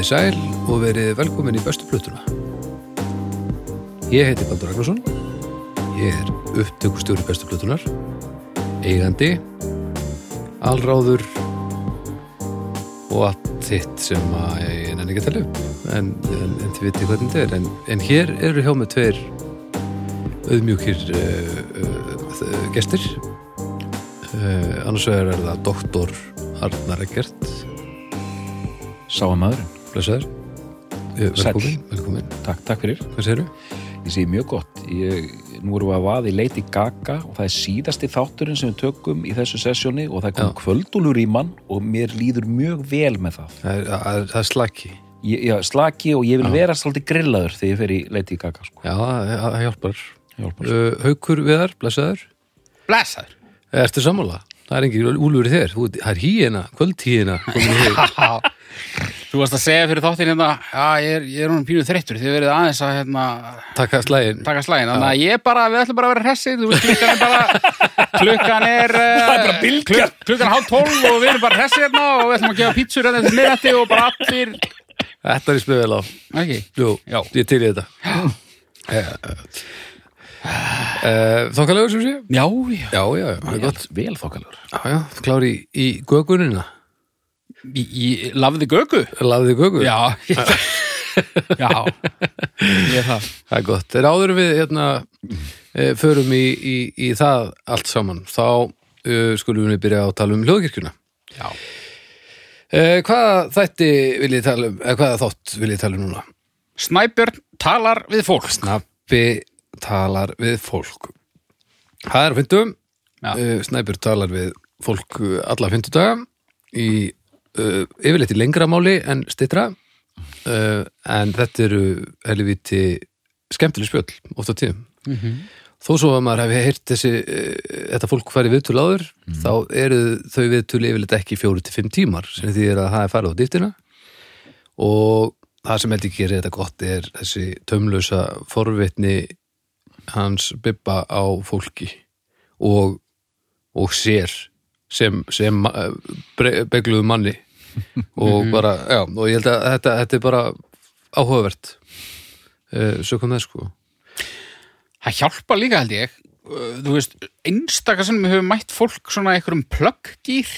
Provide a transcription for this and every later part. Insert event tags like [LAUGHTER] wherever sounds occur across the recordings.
Komið í sæl og verið velkomin í bestu plötuna. Ég heiti Baldur Ragnarsson. Ég er upptökustjóri bestu plötunar. Eigandi, alráður og allt þitt sem að ég nenni ekki að tala upp. En, en, en þið viti hvernig þetta er. En, en hér eru hjá með tveir auðmjúkir uh, uh, gestir. Uh, annars vegar er það doktor Arnar Eggert. Sáum Sæll. Velkomin, velkomin. Takk, takk fyrir. Hvað segirðu? Ég segi mjög gott. Ég, nú erum við að í Lady Gaga og það er síðasti þátturinn sem við tökum í þessu sessjóni og það kom Já. kvöldúlur í mann og mér líður mjög vel með það. Það er, það er, það er slaki. Ég, já, slaki og ég vil vera svolítið grillaður þegar ég fer í Lady Gaga, sko. Já, það, hjálpar. Hjálpar. Uh, haukur viðar, blessaður. Blessaður. Ertu sammála? Það er engin úlfur í þér. Þú, það er híina, kvöldhíina. [LAUGHS] í. Þú varst að segja fyrir þáttin hérna, já, ég er, ég er hún pínuð þreyttur, þið verið aðeins að hérna, taka slægin, þannig að ég bara, við ætlum bara að vera veist, klukkan er bara, [LAUGHS] klukkan er, er bara bylgjan. klukkan hálf tólf og við erum bara hressir hérna og við ætlum að gefa pítsur hérna til miðnætti og bara allir, Þetta er spöðvel á. ekki, Jú, Já. ég til í þetta. Uh, [GASPS] Þokkalegur sem sé? já, já, Já, já, já, er. Vel þokkalur. Já, já, klári í, í gögunina. Í, í lafði gögu, Lafði gögu. já, [LAUGHS] já, ég það, Það er gott. Þegar áður við hérna, e, förum í, í, í það allt saman, þá uh, skulum við byrja að tala um hljóðkirkjuna. já, E, hvaða þætti vil ég tala um, eða hvaða þátt vil ég tala um núna? Snæbjörn talar við fólk, Snappi talar við fólk. Það er á fyndum. Uh, Snæpjur talar við fólk alla fyndudaga í uh, yfirleitt í lengra máli en stittra. Uh, en þetta eru helviti skemmtileg spjöll oft á tíðum. Þó svo að maður hefði heyrt þessi, uh, þetta fólk færi viðtöl áður, þá eru þau viðtöl yfirleitt ekki fjóru til fimm tímar, sem því er að það er farið á dýftina og það sem heldur gerir þetta gott er þessi tömlösa forvitni hans bibba á fólki og, og sér sem, sem bre- begluðu manni. [LAUGHS] Og bara, já, og ég held að þetta, þetta er bara áhugavert. Uh, sökum það sko. Það hjálpa líka held ég. Uh, þú veist, einstaka sem við höfum mætt fólk svona einhverjum plugggýr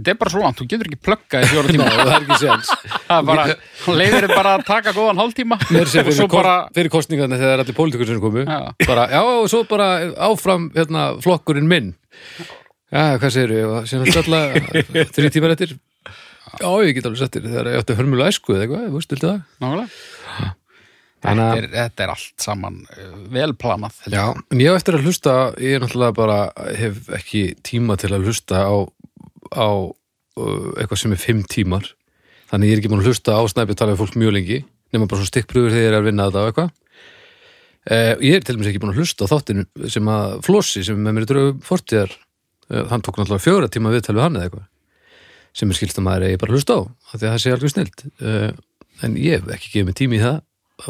þetta er bara svo langt, þú getur ekki pluggað í fjóra [LAUGHS] tíma. Það er ekki bara, hann leiðir bara að taka góðan hálftíma. [LAUGHS] Fyrir, bara fyrir kostningarna þegar allir pólitíkur sem komu. Já. bara, já, og svo bara áfram hérna, flokkurinn minn Já, hvað segir við? Sem þetta alltaf þrý tímar eftir Já, ég get alveg settir þegar ég átti hörmulega æsku eða eitthvað, þú veist, viltu það? Þannig þetta að- er, þetta er allt saman uh, vel planað held ég. Já, en ég á eftir að hlusta ég er náttúrulega bara, hef ekki tíma til að hlusta á, á uh, eitthvað sem er fimm tímar þannig ég er ekki búin að hlusta á snæpi tala við fólk mjög lengi, nema bara svo stikkpröfur þegar ég er að vinna þetta á eitthvað uh, ég er til dæmis ekki búin að hlusta á þáttinu sem að Flossi, sem er með mér í drögu fortíðar, hann tók náttúrulega fjóra tíma viðtal við hann eða eitthvað sem er skilt að maður eigi bara að hlusta á af því að það sé alveg snilt uh, en ég hef ekki gefið mig tími í það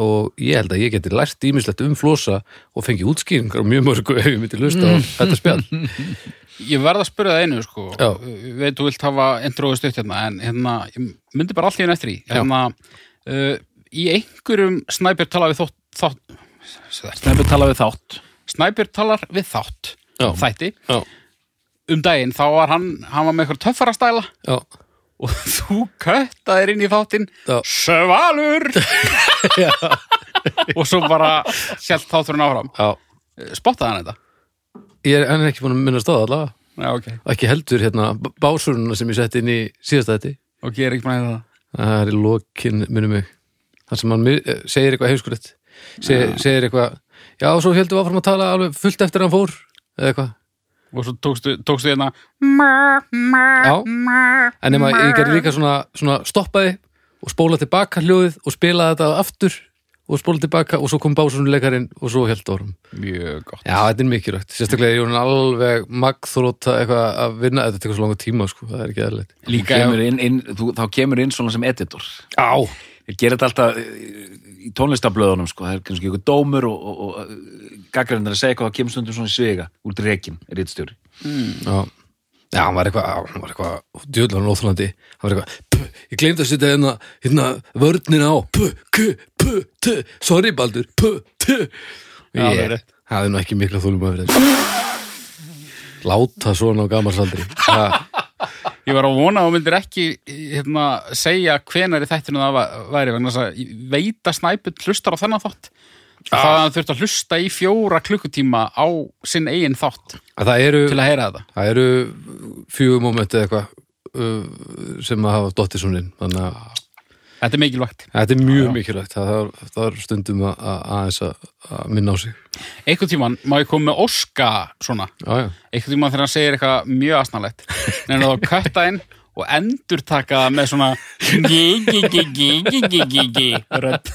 og ég held að ég geti lært ímislegt um flosa og fengi útskýringar á mjög mörgu ef ég myndi hlusta á þetta spjall [LAUGHS] ég verð að spyrja það einu sko. Já. Veit, þú vilt hafa introðu stutt hérna en hérna, ég myndi bara allt í henni eftir í hérna, uh, í einhverjum snæbjörn talar við þátt, Snæpur tala við þátt. snæbjörn talar við þátt Já. þætti Já, um daginn þá var hann, hann var með eitthvað töffara stæla. Já, og [LAUGHS] þú köttaðir inn í þáttinn. Svalur! [LAUGHS] Og svo bara sjálf þátturinn áfram. Já. Spottaði hann þetta? Ég er enn ekki búin að minnast á það allavega. Já, ok, ekki heldur hérna básuruna sem ég setti inn í síðasta þetta ok, ég er ekki búin að það. Það er í lokin, minnum mig. Þar sem hann eh, segir eitthvað heimskulegt segir, segir eitthvað já, og svo heldum við áfram að tala alveg fullt eftir að hann fór eða eitthvað og svo tókstu, tókstu hérna Já, en nema ég gerði líka svona, svona stoppaði og spóla tilbaka hljóðið og spilaði þetta aftur og spóla tilbaka og svo kom básunuleikarinn og svo held árum. mjög gott Já, þetta er mikilvægt. Sérstaklega er Jón alveg magþróta eitthvað að vinna þetta tekur svo langa tíma, sko, það er ekki eðlilegt. líka Kemur inn, inn, þú, þá kemur inn svona sem editor. Á! Ég gerir þetta alltaf í tónlistablöðunum, sko. Það er kannski ykkur dómur og, og, og gaggarinn að segja eitthvað, það kemur stundum svona í svega út í rekin, er eitt stjóri. Já. Já, hann var eitthvað, hann var eitthvað djöðlan óþrandi, hann var eitthvað puh, ég gleymd að setja hérna, hérna vörnina á, puh, kuh, puh, tuh sorry Baldur, puh, tuh það er ég rétt. hafði nú ekki mikla þólum að vera láta svona á gamalsaldri það, Ég var að vona þú myndir ekki hérna, segja hvenar í þættinu það væri vegna þess að ég veit að snæput hlustar á þennan þátt. Það að hann þurft að hlusta í fjóra klukkutíma á sinn eigin þátt að það eru til að heyra þetta. Það eru eða eitthvað uh, sem að hafa inn. Þannig að Þetta er mikilvægt. Þetta er mjög mikilvægt. Það er, það er stundum að, að, aðeins að, að minna á sig. Einhvern tímann má ég koma með Óska svona. Já, já. einhvern tímann þegar hann segir eitthvað mjög asnalett en þá kötta inn og endur taka það með svona [LAUGHS] gi, gi, gi, gi, gi, gi, gi, gi rödd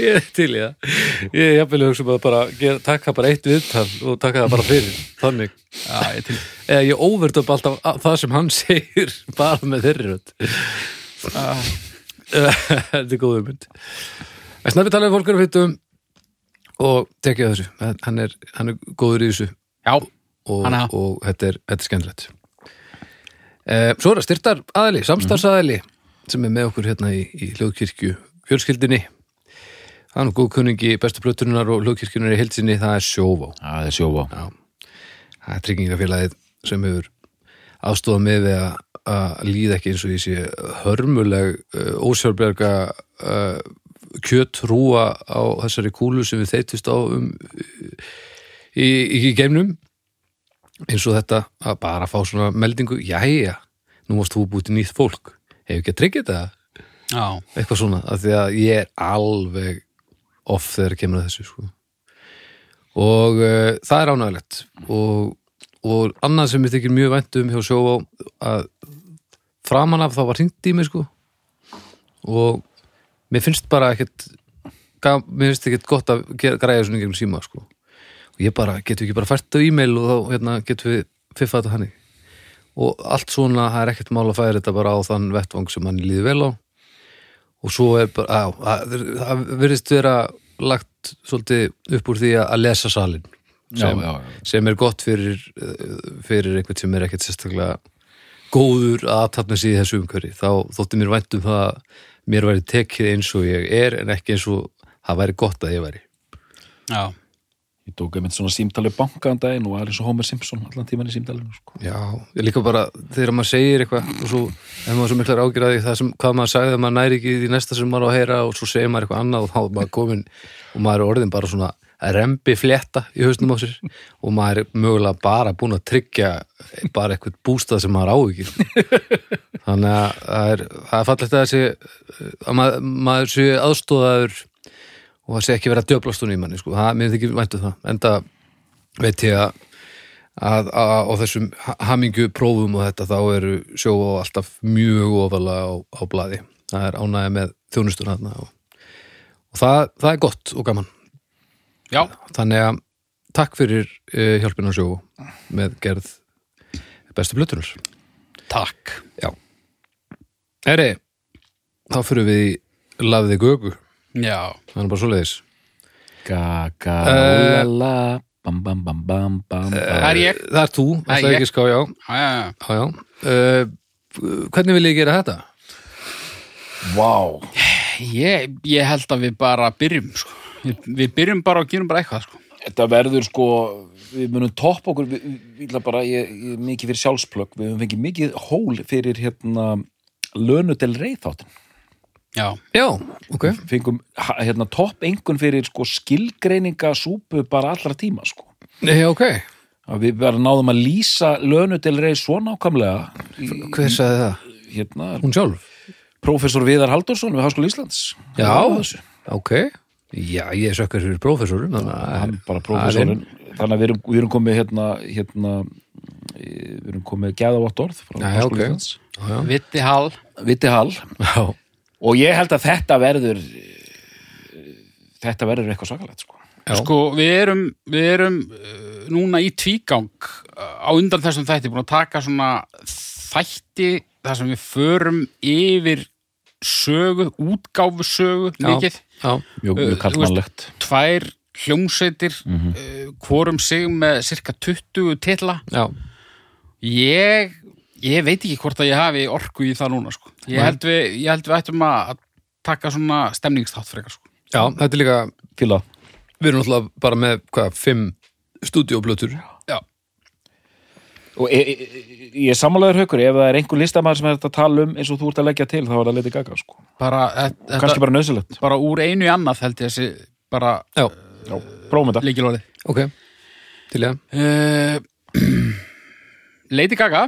Ég er til í það. Ég er jafnvel að hugsa um að bara gera, taka bara eitt viðtal og taka það bara fyrir. Þannig. Já, ég Eða ég óvert upp alltaf að- það sem hann [LAUGHS] segir bara með þeirri rödd. [LAUGHS] Þetta er góð mynd. En snabbi talaði fólk er að fytum og tekja þessu. Hann er, hann er góður í þessu Já, og, Hann er það. og þetta, er, þetta er skemmtilegt. Eh, svo er það styrtar aðli, samstarfsaðli sem er með okkur hérna í, í hljóðkirkju fjölskyldinni. Það er nú góð kunningi bestu plötunar og hljóðkirkjunar í heilsinni, það er sjóvá. Það er sjóvá. Já, það er tryggingafélagið sem hefur aðstofað með við að, að líða ekki eins og sé hörmuleg uh, ósjálfberga uh, kjötrúa á þessari kúlu sem við þeytist á um, í, í, í geimnum. Eins og þetta að bara fá svona meldingu, jæja nú varst þú búið til nýtt fólk. Hefur ekki að tryggja þetta? Já, eitthvað svona, af því að ég er alveg off þegar kemur að þessu sko. og uh, það er ánægilegt og, og annað sem ég þykir mjög vænt um hjá sjóvá að framan af þá var hringt í mig sko. Og mér finnst bara ekkert gaf, mér finnst ekkert gott að græða svona gegnum síma sko. Og ég bara, getur ekki bara fært á e-mail og þá hérna, getur við fiffað þetta hannig og allt svona, það er ekkert mál að færa þetta bara á þann vettvang sem hann líði vel á og svo er bara, á, það, það verðist vera lagt svolítið upp úr því að lesa salin Já, sem, já, já. sem er gott fyrir, fyrir einhvern sem er ekkert sérstaklega góður að aðtapna sig í þessu umhverfi. Þá þótti mér vænt um það að mér væri tekið eins og ég er en ekki eins og það væri gott að ég væri. Já Ég tók einmitt svona símtalið bankaðan daginn og var eins og Homer Simpson allan tíman í símtalinu. Sko. Já, ég líka bara þegar maður segir eitthvað og svo ef maður svo miklar ágjörði það sem hvað maður sagði að maður næri ekki því næsta sem maður á að heyra og svo segir maður eitthvað annað og þá er maður komin og maður er orðin bara svona rembi flétta í hausnum á sér og maður er mögulega bara búin að tryggja bara eitthvað bústað sem maður á ekki þannig að það er, það er fallegt að þessi að maður, maður og það sé ekki vera að djöblast hún í manni sko. það, mér þykir væntu það. Enda veit ég að að, á þessum hamingju prófum og þetta þá eru sjó og alltaf mjög ofalega á, á blaði. Það er ánægja með þjónustuna og, og það, það er gott og gaman. Já, þannig að takk fyrir uh, hjálpina sjó með gerð bestu blötunar takk. Já. Eri, þá fyrir við í lafði gögu, Já, það er bara svoleiðis Gaga, Eh, úlala, bam, bam, bam, bam, bam, bam. það er ég það er þú, Það er það er ég. ekki ská, já, Já, já, já. Uh, hvernig vil ég gera þetta? Vá. Ég, ég held að við bara byrjum sko. við, við byrjum bara og gerum bara eitthvað sko. Þetta verður sko, við munum topp okkur, við, við bara, ég, ég, mikið fyrir sjálfsplögg, við höfum fengið mikið hól fyrir hérna lönu til reyðþáttin. Já, Já, ok Fengum hérna topp engun fyrir sko skilgreininga súpu bara allra tíma sko. Nei, ok, Að við bara náðum að lýsa lönu til reyð svo nákvæmlega í, hver sagði það? hérna, Hún sjálf? prófessor Viðar Halldórsson við Háskóla Íslands. Já. Ok, já, ég er sökkar fyrir að hann bara prófessorinn þannig að við erum, við erum komið hérna, hérna eh, við erum komið gæðavott orð frá Já, Háskóla ok. Íslands Já, Vitti Hall Viti Hall já, og ég held að þetta verður eh, þetta verður eitthvað svakalegt sko. já. Sko, við erum, við erum uh, núna í tvígang uh, á undan þessum þætti búin að taka svona þætti þar sem við förum yfir sögu, útgáfu sögu Já. mikið, já. mjög, Uh, mjög þú kallmannlegt tvær hljómsveitir mm hvorum sig með cirka 20 titla Já, ég, ég veit ekki hvort að ég hafi orku í það núna sko. Ég, held við, ég held við ættum að taka svona stemningstátt frekar sko. já, þetta er líka fíla. Við erum náttúrulega bara með, hvað, fimm stúdíóblötur Já, og e, e, e, ég er sammálaður haukur. Ef það er einhver listamæður sem er þetta að tala um eins og þú ert að leggja til þá er það Lady Gaga sko. bara, þetta, kannski bara nöðsilegt bara úr einu í annað held ég þessi bara Já, Já, prófum þetta. líkilóði ok, til ég uh, [CLEARS THROAT] Lady Gaga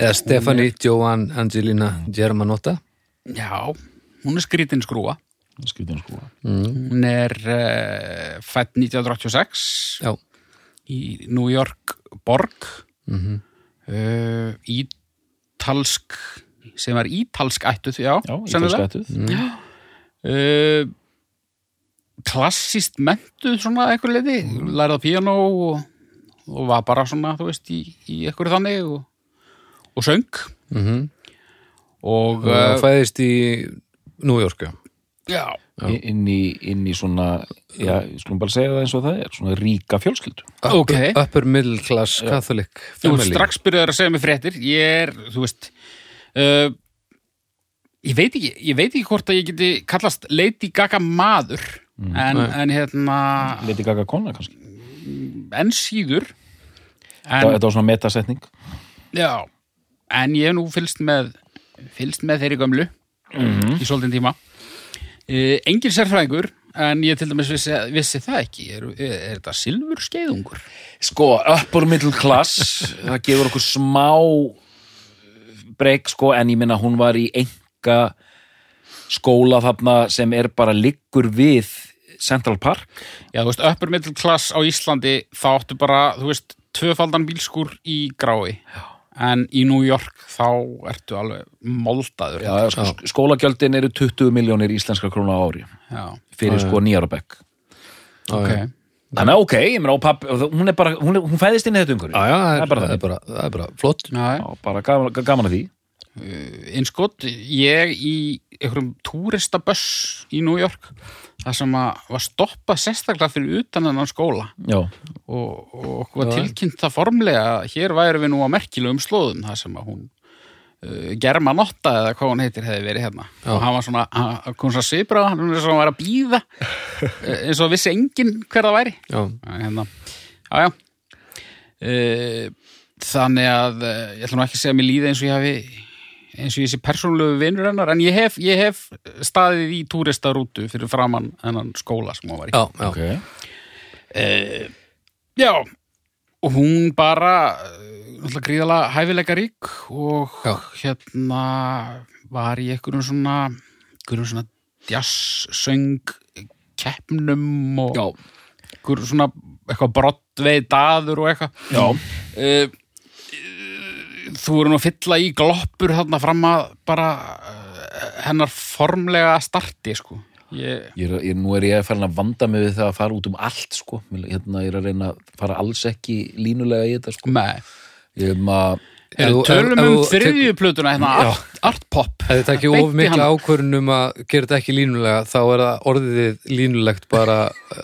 Eða Stefani Joan Angelina Germanotta. Já, hún er skrítin skrúa Skritin sko hún er uh, fætt 1986 Já, í New York borg. Mm uh, ítalsk sem var ítalsk ættuð, já, Já, sennilega. ítalskættuð uh, klassist mentuð svona eitthvað leiti, lærið á píanó og, og var bara svona þú veist, í, í eitthvað þannig og, og söng. Mm og og uh, fæðist í New York, já. Já, inn í, inn í svona já, ég skulum bara segja það eins og það er svona ríka fjölskyldu. Ok. Upper, upper middle class Catholic þú family. ert strax byrjaður að segja mér fréttir. Ég er, þú veist uh, ég veit ekki ég veit ekki hvort að ég geti kallast Lady Gaga maður en, nei. en hérna Lady Gaga kona kannski? Enn síður. En, en, þetta var svona metasetning. Já, en ég hef nú fylgst með fylgst með þeirri gömlu í svolítinn tíma. Uh, engin sérfræðingur en ég til dæmis vissi, vissi það ekki. Er, er, er þetta silfur skeiðungur? Sko, upper middle class það gefur okkur smá breyk sko, en ég minna hún var í enga skóla þarna sem er bara liggur við Central Park. Já, þú veist, upper middle class á Íslandi þá áttu bara, þú veist, tvöfaldan bílskur í grái. Já. En í New York þá ertu alveg moldaður. Já, sko, skólagjöldin eru 20 miljónir íslenska króna á ári Já, fyrir sko nýjara bekk. Ok. Þannig að ok, ég meina, hún er bara, hún, er, hún fæðist inn í þetta umhverju. Já, já, það er, bara það er, bara, það er bara flott. Já, Já, bara gaman, gaman að því. einskott, ég í einhverjum túristaböss í New York það sem að var stoppað sérstaklega fyrir utan hennan skóla. Já, og, og okkur var tilkynnt það formlega að hér væri við nú á merkilegum slóðum það sem að hún uh, Germa Notta eða hvað hún heitir hefði verið hérna. Já. og hann var svona, hann kom svo svipur á hann var svona að vera að býða [LAUGHS] eins og vissi enginn hver það væri. Já, hérna, já, já. Uh, þannig að uh, ég ætla nú ekki að segja að mér líði eins og ég hafi eins og ég sé persónulegu vinur hennar en ég hef, ég hef staðið í túristarútu fyrir framann hennan skóla sem hún var í já, já. ok. uh, já og hún bara uh, náttúrulega gríðalega hæfileika rík og Já. hérna var í einhverjum svona einhverjum svona jazzsöng keppnum og Já, einhver svona eitthvað brottveið daður og eitthvað já, uh, þú eru nú að fylla í gloppur þarna fram að bara uh, hennar formlega starti sko ég, ég er, ég, nú er ég að fara að vanda mig við það að fara út um allt, sko. Hérna, ég er að reyna að fara alls ekki línulega í þetta, sko. með er Ef þú- tölum um þriðju plötuna hérna, Já. art, Ef þetta ekki of mikla hana. ákvörðun um að gera þetta ekki línulega þá er það orðið línulegt bara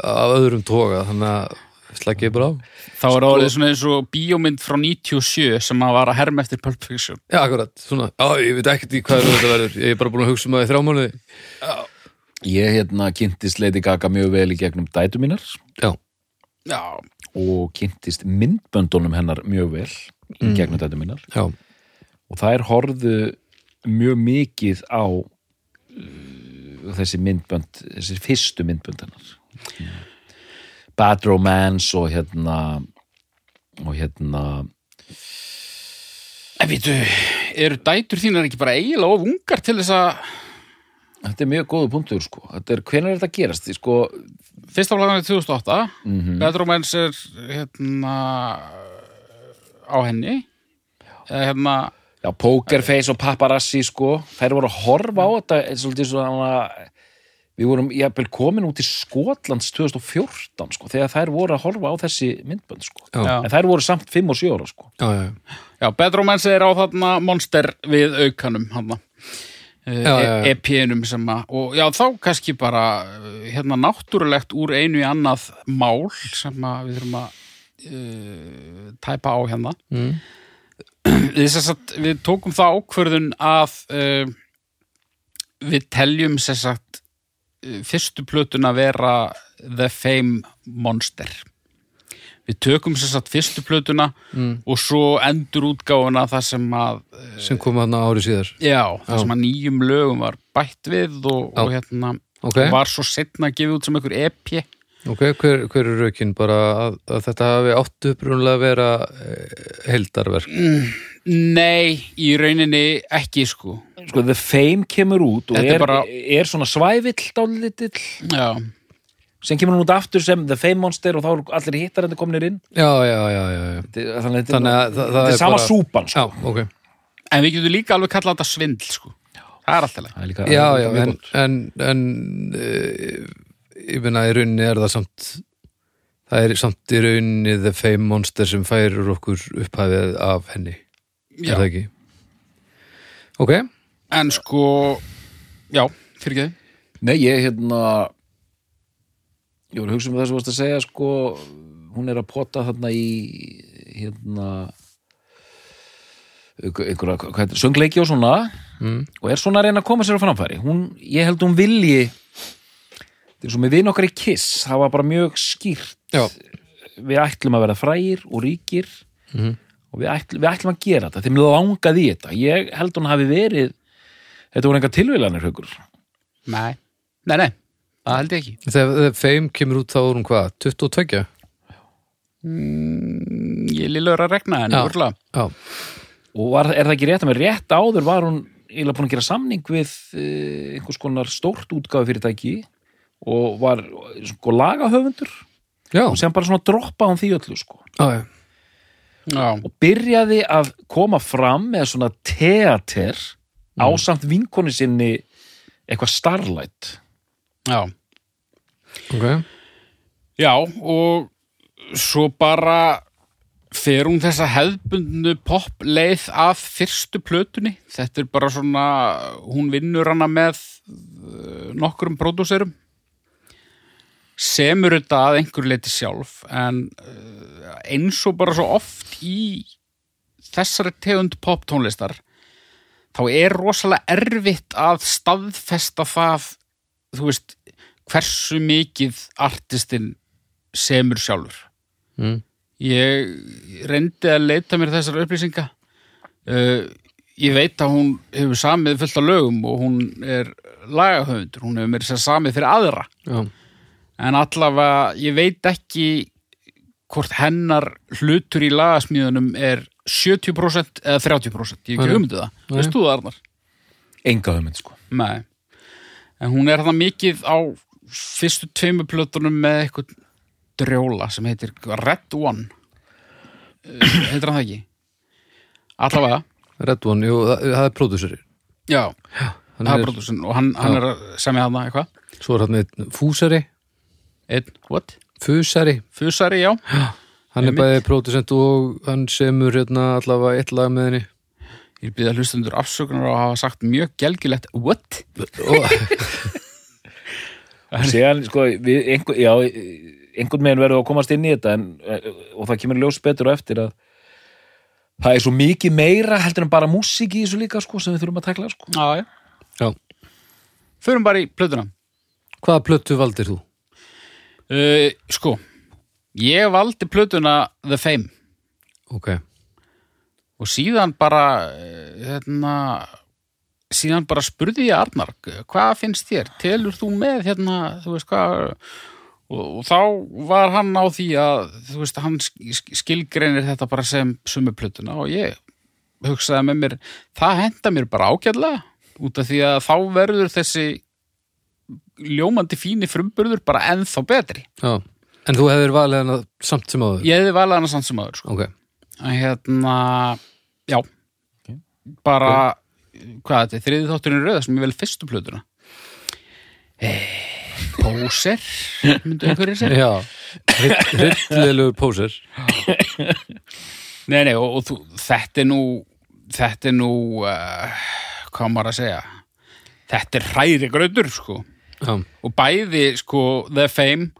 af öðrum toga þannig að slagið bara á. Þá er það orðið svona eins og bíómynd frá 97 sem að var að herma eftir Pulp Fiction. Já, akkurat, svona, já, ég veit ekkert í hvað þetta verður. Ég er bara búin að hugsa um það í þrjá mánuði. Ég hérna kynntist Lady Gaga mjög vel í gegnum dætu mínar. Já, já, og kynntist myndböndunum hennar mjög vel í Mm. gegnum dætu mínar. Já, og það er horfðu mjög mikið á uh, þessi myndbönd þessi fyrstu myndbönd hennar Bad Romance og hérna og hérna en veitu eru dætur þínar ekki bara eiginlega of ungar til þess að þetta er mjög góðu punktur sko. Þetta er, hvenær er þetta að gerast? Sko, fyrsta flagan er 2008 mm Bad Romance er hérna á henni. Eða hérna já, Pokerface og Paparazzi sko. Þær voru að horfa á þetta eins og svona við vorum jafnvel komin út í Skotlands 2014 sko þegar þær voru að horfa á þessi myndbönd sko en þær voru samt 5 og 7 ára sko já, já. Já, Bad Romance er á þarna monster við aukanum hann Já, já, já. EP-num sem að, og já, þá kannski bara uh, hérna náttúrulegt úr einu í annað mál sem að við þurfum að uh, tæpa á hérna mm. við, sem sagt, við tókum það ákvörðun að uh, við teljum sem sagt fyrstu plötuna vera The Fame Monster. Við tökum sagt fyrstu plötuna Mm. og svo endur útgáfuna það sem að sem kom hann ári síðar. Já, það Já. sem að nýjum lögum var bætt við og, og hérna ok, var svo setna að gefa út sem einhver E EP ok, hver, hver er raukinn bara að, að þetta hafi átt upprunlega að vera eh, heildarverk. Nei, í rauninni ekki sko. Sko, The Fame kemur út og er er, bara- er svona svævill dálítill. Já, sem kemur hún út aftur sem The Fame Monster og þá eru allir hittar þetta kominir inn. Já, já, já, já, já. Þetta- þannig Þannig að það, það þetta er sama bara... súpan sko. já, ok. En við getum líka alveg kallað þetta svindl sko. Það er alltaf leið er já, er já, en, en, en uh, ég meina í rauninni er það samt það er samt í rauninni The Fame Monster sem færir okkur upphæfið af henni. Er það ekki? ok, en sko já, fyrir ekki Nei, ég hérna ég var að hugsa um það sem varst að segja sko, hún er að pota þarna í hérna einhver- einhverja, hvað heitir, söngleiki og svona mm. og er svona að reyna að koma sér á framfæri. Hún, ég held hún vilji er svo með vin okkar í Kiss það var bara mjög skýrt. Já, við ætlum að vera frægir og ríkir Mhm. og við ætlum, við ætlum að gera þetta. Þeim langaði í þetta. Ég held hún hafi verið þetta voru enga tilvílanir haukur. Nei, nei, nei, það held ég ekki. Þegar Fame kemur út þá er hún hvað, 22? mm, ég lillur að regna já, og var, er það ekki rétt að með rétt áður var hún eiginlega búin að gera samning við uh, einhvers konar stórt útgáfi fyrirtæki og var sko lagahöfundur já, og sem bara svona droppa hún því öllu sko. Já, og byrjaði að koma fram með svona teater ásamt vinkonu sinni eitthvað starlight. Já. Ok. Já, og svo bara fer hún þessa hefðbundnu pop leið af fyrstu plötunni. Þetta er bara svona, hún vinnur hana með uh, nokkrum pródúserum. Semur þetta að einhverju leiti sjálf, en uh, eins og bara svo oft í þessari tegund pop tónlistar, þá er rosalega erfitt að staðfesta það, þú veist, hversu mikið artistinn semur sjálfur. mm. Ég reyndi að leita mér þessar upplýsinga. Uh, ég veit að hún hefur samið fullt af lögum og hún er lagahöfundur. Hún hefur mér sér samið fyrir aðra. já, En allavega, ég veit ekki hvort hennar hlutur í lagasmíðunum er 70% eða 30%. Ég hef ekki hugmyndið það. Veistu það, Arnar? enga hugmynd sko Nei. En hún er það mikið á fyrstu tveimu plötunum með eitthvað drjóla sem heitir Red One. Uh, heitir hann það ekki? Allavega. Red One, jú, það, það er pródúseri Já, hann það er er, brotusin og hann, hann er að semja hann eitthvað. svo er hann einn fúsari Einn, what? fusari, Fusari, já. hann er Einmitt. bæði pródusent og hann semur hérna allavega eitt lag með henni Ég byrði að hlustundur afsökunar og hafa sagt mjög gelgilegt what? og, [LAUGHS] Sér, sko, við, einhver, já, einhvern meginn verður að komast inn í þetta en, og það kemur ljós betur á eftir að það er svo mikið meira heldur en bara músík í þessu líka sko, sem við þurfum að tekla sko. Já, já. já, Förum bara í plötuna. hvaða plötu valdir þú? Uh, sko, ég valdi plötuna The Fame. Ok, og síðan bara eh, hérna síðan bara spurði ég Arnar hvað finnst þér, telur þú með hérna, þú veist hvað og, og þá var hann á því að þú veist, hann sk- skilgreinir þetta bara sem sumu plötuna og ég hugsaði með mér, það henda mér bara ágætlega, út af því að þá verður þessi ljómandi fíni frumburður bara ennþá betri. Já. En þú hefðir valið hana samt sem áður? Ég hefði valið hana samt sem aður sko. ok, að hérna já. Bara, hvað þetta er þriði þátturinn rauða sem ég vel fyrstu plötuna. Eh, Póser myndu einhverjir sér já. Hryllilegur póser. Nei, nei, og, og þú, þetta er nú þetta er nú uh, hvað maður að segja? Þetta er hræri gröður sko já, og bæði sko The Fame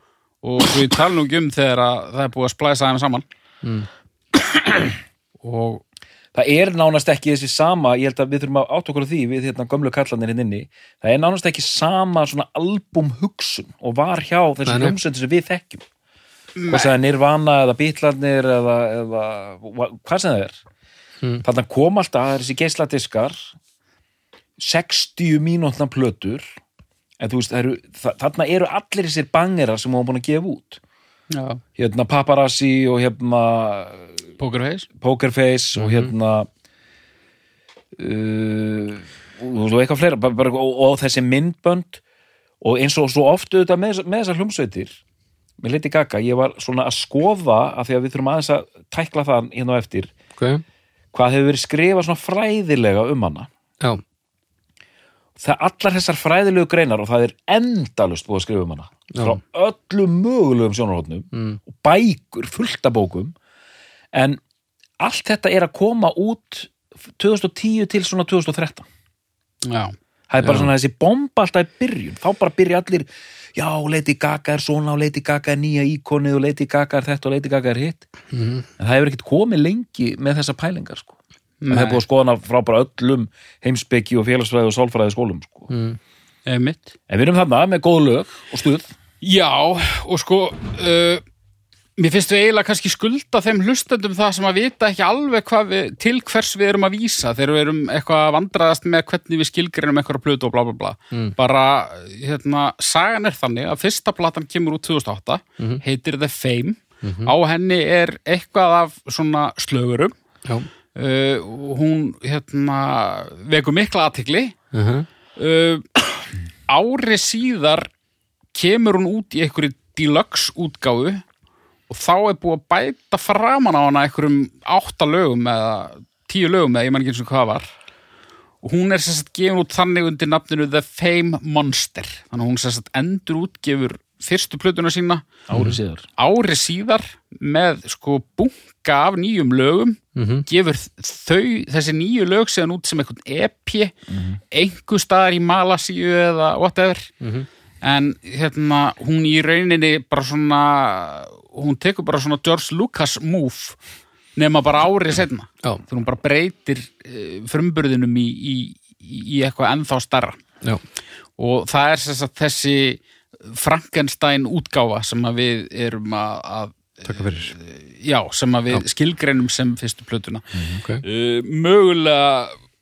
og tala nú ekki um þegar að það er búið að splæsa þeim saman. Og það er nánast ekki þessi sama ég held að við þurfum að átt okkur á því við hérna gömlu kallanir hinn inni. Það er nánast ekki sama svona album hugsun og var hjá nei. hljómsveitir sem við þekkjum. Sem það er Nirvana eða Beatlarnir eða, eða hva- hvað sem það er. Mm. þarna kom alltaf þessi geisladiskar 60 mínútna plötur en þú veist, eru, þa- þarna eru allir þessir bangerar sem hún búin að gefa út. Já, hérna Paparazzi og hérna Pokerface? Pokerface og hérna uh, og svo eitthvað fleira bara, og, og þessi myndbönd og eins og svo oft auðvitað með, með þessar hljómsveitir með Lady Gaga, ég var svona að skoða af því að við þurfum aðeins að tækla það hérna á eftir, ok, hvað hefur verið skrifað svona fræðilega um hana. Já, það allar þessar fræðilegu greinar og það er endalust búið að skrifa um hana Já. frá öllum mögulegum sjónarhóttnum mm, og bækur, fullt af bókum. En allt þetta er að koma út 2010 til svona 2013 já, það er bara Já. svona þessi bomba alltaf í byrjun. Þá bara byrja allir já, Lady Gaga er svona og Lady Gaga er nýja íkonið og Lady Gaga er þetta og Lady Gaga er hitt. Mm, en það hefur ekkert komið lengi með þessa pælingar sko. Það er búið að skoða frá bara öllum heimsbyggi og félagsfræði og sálfræði skólum sko. mm, en við erum þarna með góð lög og stuð. Já, og sko uh, mér finnst við eiginlega kannski skulda þeim hlustendum það sem að vita ekki alveg við, til hvers við erum að vísa þegar við erum eitthvað að vandraðast með hvernig við skilgreinum eitthvað plötu og bla bla bla. Mm. bara, hérna, sagan er þannig að fyrsta platan kemur út 2008 Mhm. heitir The Fame. Á henni er eitthvað af svona slögurum. Já, uh, hún hérna, vekur mikla aðtikli uh -huh, uh, ári síðar kemur hún út í einhverju deluxe útgáfu og þá er búið að bæta framan á hana einhverjum átta lögum eða tíu lögum eða ég man ekki eins og hvað var. Og hún er sérst gefin út þannig undir nafninu The Fame Monster. Þannig að hún sérst endur útgefur fyrstu plötuna sína. Árið síðar. Ári síðar með sko bunga af nýjum lögum mhm, gefur þau, þessi nýju lög síðan út sem einhvern EP einhver staðar í Malasíu eða whatever. Mhm. en hérna hún í rauninni bara svona hún tekur bara svona George Lucas move nema bara árið setna já, þegar hún bara breytir uh, frumburðinum í, í, í eitthvað ennþá starra já, og það er sem sagt þessi Frankenstein útgáfa sem að við erum að, að takk fyrir. já, sem að við skilgreinum sem fyrstu plötuna. Ok, uh, mögulega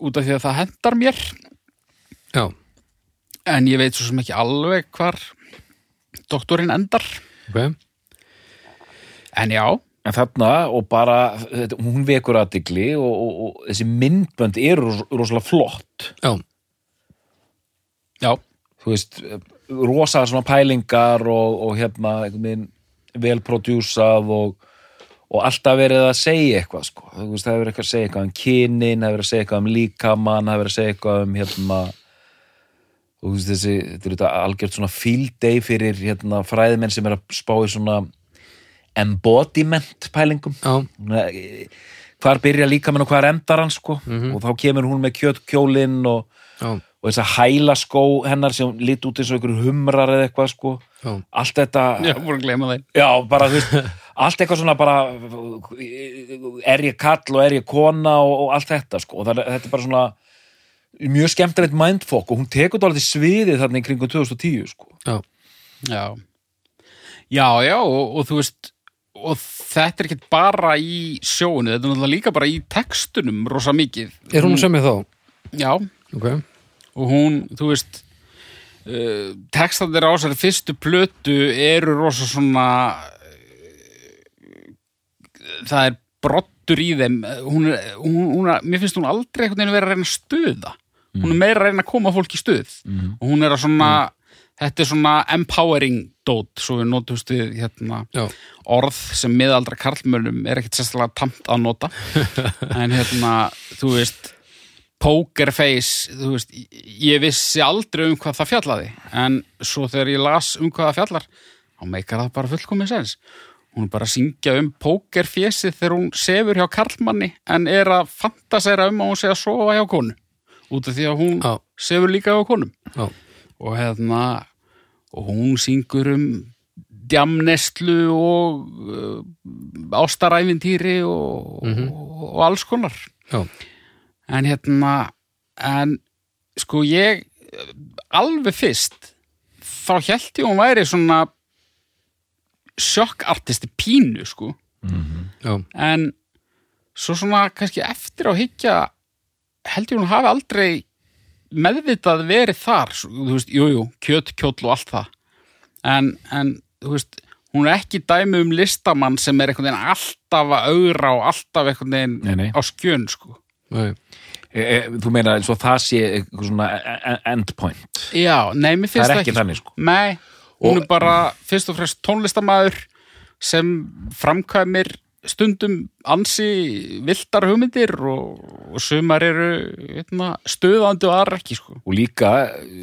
út af því að það hendar mér. Já, en ég veit svo sem ekki alveg hvar doktorinn endar. Ok. En já, en þarna og bara þetta, hún vekur aðdegli og, og, og þessi myndbönd eru ros- rosalega flott. Já, já, þú veist, rosa svona pælingar og, og hérna einhvern veginn vel prodjúsað og, og alltaf verið að segja eitthvað sko. veist, það hefur verið eitthvað að segja eitthvað um kynin, það hefur verið að segja eitthvað um líkamann það hefur verið að segja eitthvað um hérna veist, þessi, þetta er þetta algjört svona field day fyrir hérna fræðimenn sem er að spá í svona embodiment pælingum. Já, eh, hvar byrja líkaminn og hvar endar hann sko. Og þá kemur hún með kjötkjólinn og, já, og þess að hæla skó hennar sem lít út eins og einhverju humrar eða eitthvað sko. Já, allt þetta, já, já bara veist allt eitthvað svona bara er ég kall og er ég kona og, og allt þetta sko. Og það, þetta er bara svona mjög skemmtilegt mindfuck og hún tekur dálítið sviðið þarna í kringum 2010 sko. Já, já, já, já og, og þú veist og þetta er ekki bara í sjónu þetta er náttúrulega líka bara í textunum rosa mikið. Er hún sem ég þá? Já, ok, og hún, þú veist uh, textandir á þessari fyrstu plötu eru rosa svona uh, það er brottur í þeim. Hún er, hún, hún er, mér finnst hún aldrei einhvern veginn vera að reyna að stuða. Hún er meira að reyna að koma fólki í stuð. Og hún er að svona þetta er svona empowering dót svo við notumst við hérna já, orð sem miðaldra karlmönnum er ekkit sérstaklega tamt að nota. [LAUGHS] En hérna, þú veist poker face, þú veist ég vissi aldrei um hvað það fjallaði en svo þegar ég las um hvað það fjallar þá meikar það bara fullkomið sens hún er bara að syngja um pokerfésið þegar hún sefur hjá karlmanni en er að fantasera um að hún sé að sofa hjá konu út af því að hún Já. sefur líka á konum Já. og hérna og hún syngur um djamnestlu og uh, ástaræfintýri og, og, og alls konar Já. En hérna en sko ég alveg fyrst þá held ég hún væri svona sjokkartisti pínu sko. Já. en svo svona kannski eftir á higgja held ég hún hafi aldrei meðvitað verið þar svo, þú veist, jú, jú, kjöt, kjóll og allt það. En, en þú veist hún er ekki dæmi um listamann sem er veginn alltaf að augra og alltaf nei. á skjön sko þú meina eins og það sé eitthvað svona e- e- endpoint? Já, nei, mér það finnst er það ekki þannig sko. Nei, hún Og- er bara fyrst og fremst tónlistamæður sem framkvæmir stundum ansi viltar hugmyndir og, og sumar eru hérna, stöðandi og aðra ekki sko. og líka,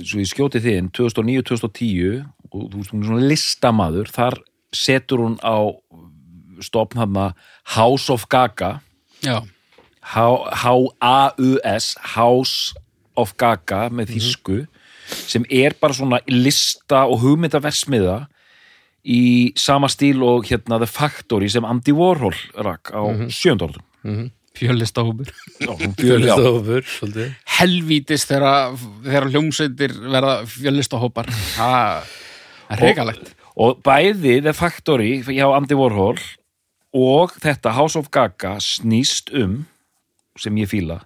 svo ég skjóti þinn 2009-2010 og þú veist hún er svona listamaður, þar setur hún á stopn hann House of Gaga. Já, H-A-U-S House of Gaga með þýsku sem er bara svona lista og hugmyndaversmiða í sama stíl og hérna The Factory sem Andy Warhol rak á mm -hmm. sjöndorðum Fjölistofur, svolítið. Helvítis þegar, þegar hljómsveitir verða fjölistahópar Það er reikalegt og bæði The Factory hjá Andy Warhol og þetta House of Gaga snýst um sem ég fíla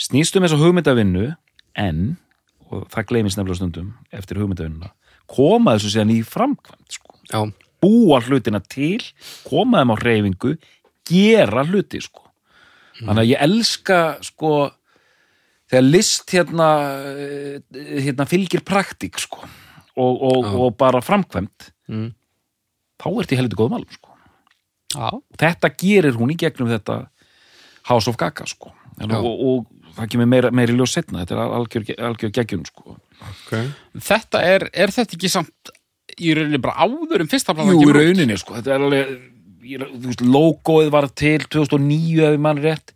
snýst um þessa hugmyndavinnu en, og það gleymist nefnilega stundum eftir hugmyndavinnuna koma þessu síðan í framkvæmt sko. Búa hlutina til koma þeim á hreyfingu gera hluti sko. þannig að ég elska sko þegar list hérna, eh, hérna fylgir praktík sko og, og, og bara framkvæmt Mm. þá ert í heldur góðum alveg sko Já, þetta gerir hún í gegnum þetta House of Gaga sko en, Já. og, og það kemur meira, meira í ljós setna þetta er algjör, algjör geggjun sko ok þetta er, er þetta ekki samt í rauninni bara áður en fyrsta platan Jú, í rauninni sko þetta er alveg, þú veist, logoið var til 2009 ef ég mann rétt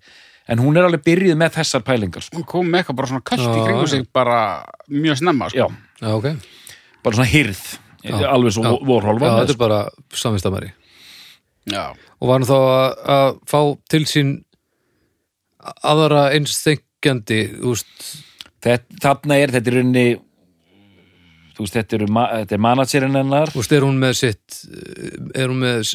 en hún er alveg byrjuð með þessar pælingar sko. Hún kom með eitthvað bara svona kallt í kringu sig bara mjög snemma sko. já, Já, ok bara svona hyrð alveg svo Já. Já, var með þetta sko. er bara samvistamæri Já. Og var hann þá að, að fá til sín aðra eins þengjandi, þarna er þetta er þú veist, þetta, eru, er managerinn hennar. Þú veist, er hún með sitt er hún með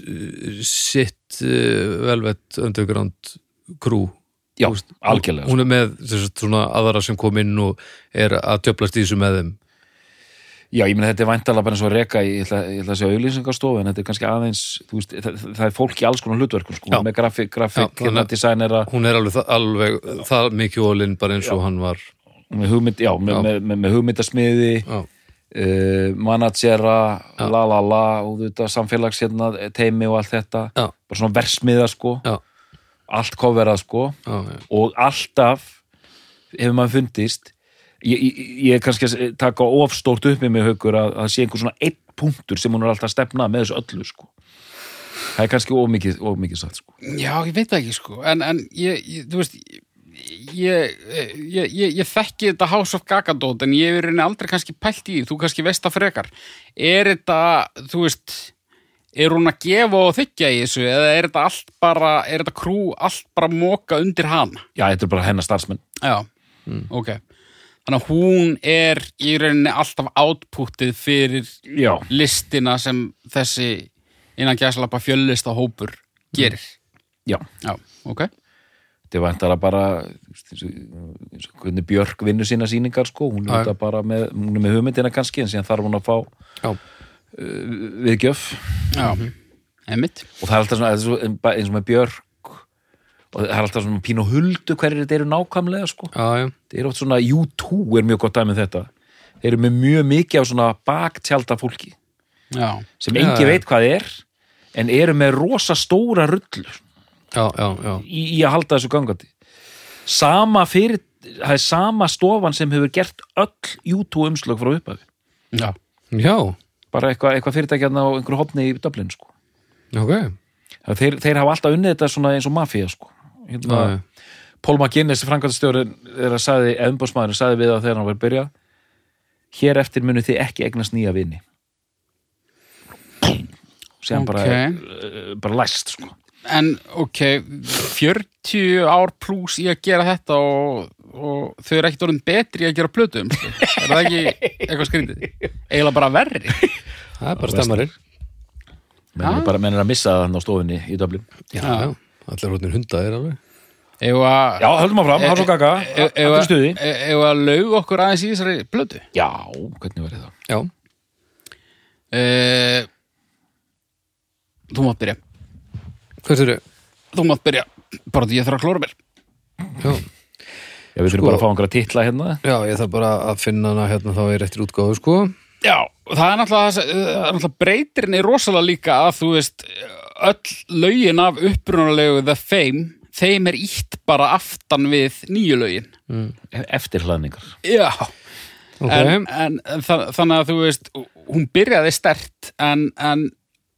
sitt uh, velvett underground crew? Já, veist, algjörlega. Hún er með þess, svona aðra sem kom inn og er að djöflast í þessu með þeim Já, ég meina þetta er væntalega bara eins og í, ég ætla, ég ætla að segja auðlýsingarstofu en þetta er kannski aðeins, þú veist, það, það er fólk í alls konar hlutverkum, sko, Já. með grafik, grafik Já, hérna designera, Hún er alveg, alveg það mikið ólinn bara eins og hann var. Með hugmynd, já, með, Já. með, með, með hugmyndasmiði Já, uh, managera, Já. la la la og þú veit að samfélags hérna, teimi og allt þetta, já, bara svona versmiða, sko. Já, allt coverað, sko. Já, já. og alltaf hefur maður fundist ég, ég, ég er kannski að taka ofstórt upp með mig haukur að það sé einhver svona einn punktur sem hún er alltaf að stefna með þessu öllu sko. það er kannski ómikið, ómikið satt sko. Já, ég veit ekki sko. En, en ég, ég, þú veist ég, ég, ég, ég þekki þetta House of Gagadót en ég er aldrei kannski pælt í því, þú kannski veist það frekar. Er þetta, þú veist er hún að gefa og þykja í þessu eða er þetta allt bara er þetta krú allt bara móka undir hana? Já, þetta er bara hennar starfsmenn. Já, ok Þannig að hún er í rauninni alltaf outputið fyrir já, listina sem þessi innan gæslappa fjöllista hópur gerir. já, Já, ok. þetta er vantara bara hvernig Björk vinnur sína sýningar sko, hún er, þetta bara með, hún er með hugmyndina kannski en síðan þarf hún að fá uh, viðgjöf. Já, einmitt. og það er alltaf svona, eins og með Björk og það er alltaf svona pínu og huldu hverjir þetta eru nákvæmlega sko já, já. þetta er oft svona U2 er mjög gott dæmi um þetta þeir eru með mjög mikið af svona baktjálta fólki Já, sem engi já. veit hvað er en eru með rosa stóra rullur já, já, já. í, í að halda þessu gangandi sama fyrir það er sama stofan sem hefur gert öll U2 umslög frá upphafi já, já, bara eitthvað eitthva fyrirtækjarna á einhverju hopni í Dublin sko. ok Það þeir, þeir hafa alltaf unnið þetta svona eins og mafía sko. Hérna. Paul McGuinness framkvæmstjóri er að sagði, eðumbóðsmaðurinn sagði við það þegar hann var byrjað hér eftir munu þið ekki eignast nýja vini sem Ok. bara, eh, bara læst sko. En ok, 40 ár pluss í að gera þetta og, og þau eru ekkert orðin betri í að gera plötum sko. er það ekki eitthvað skrítið eiginlega bara verri Það er bara stemmarinn menn eru bara menn er að missa það á stofunni í Dublin Já, já, allir hóttir hundaðir alveg. Ef að Já, höldum áfram, hans og gaga Allir að- stuði. ef að laug okkur aðeins í þessari plötu? Já, hvernig var það? Já, uh, Þú mátt byrja. Hvað er Þú mátt byrja, bara því ég þarf að klóra mér. Já, Já, við þurfum Sko- bara að fá einhverja titla hérna. Já, ég þarf bara að finna hana hérna þá í réttir útgáfu, sko. Já, það er náttúrulega, það er náttúrulega breytirinn er rosalega líka að þú veist öll lögin af upprunalegu The Fame, þeim er ítt bara aftan við nýju lögin. Eftirhlaðningar Já, Ok, en, en, en þa- þannig að þú veist hún byrjaði stert en, en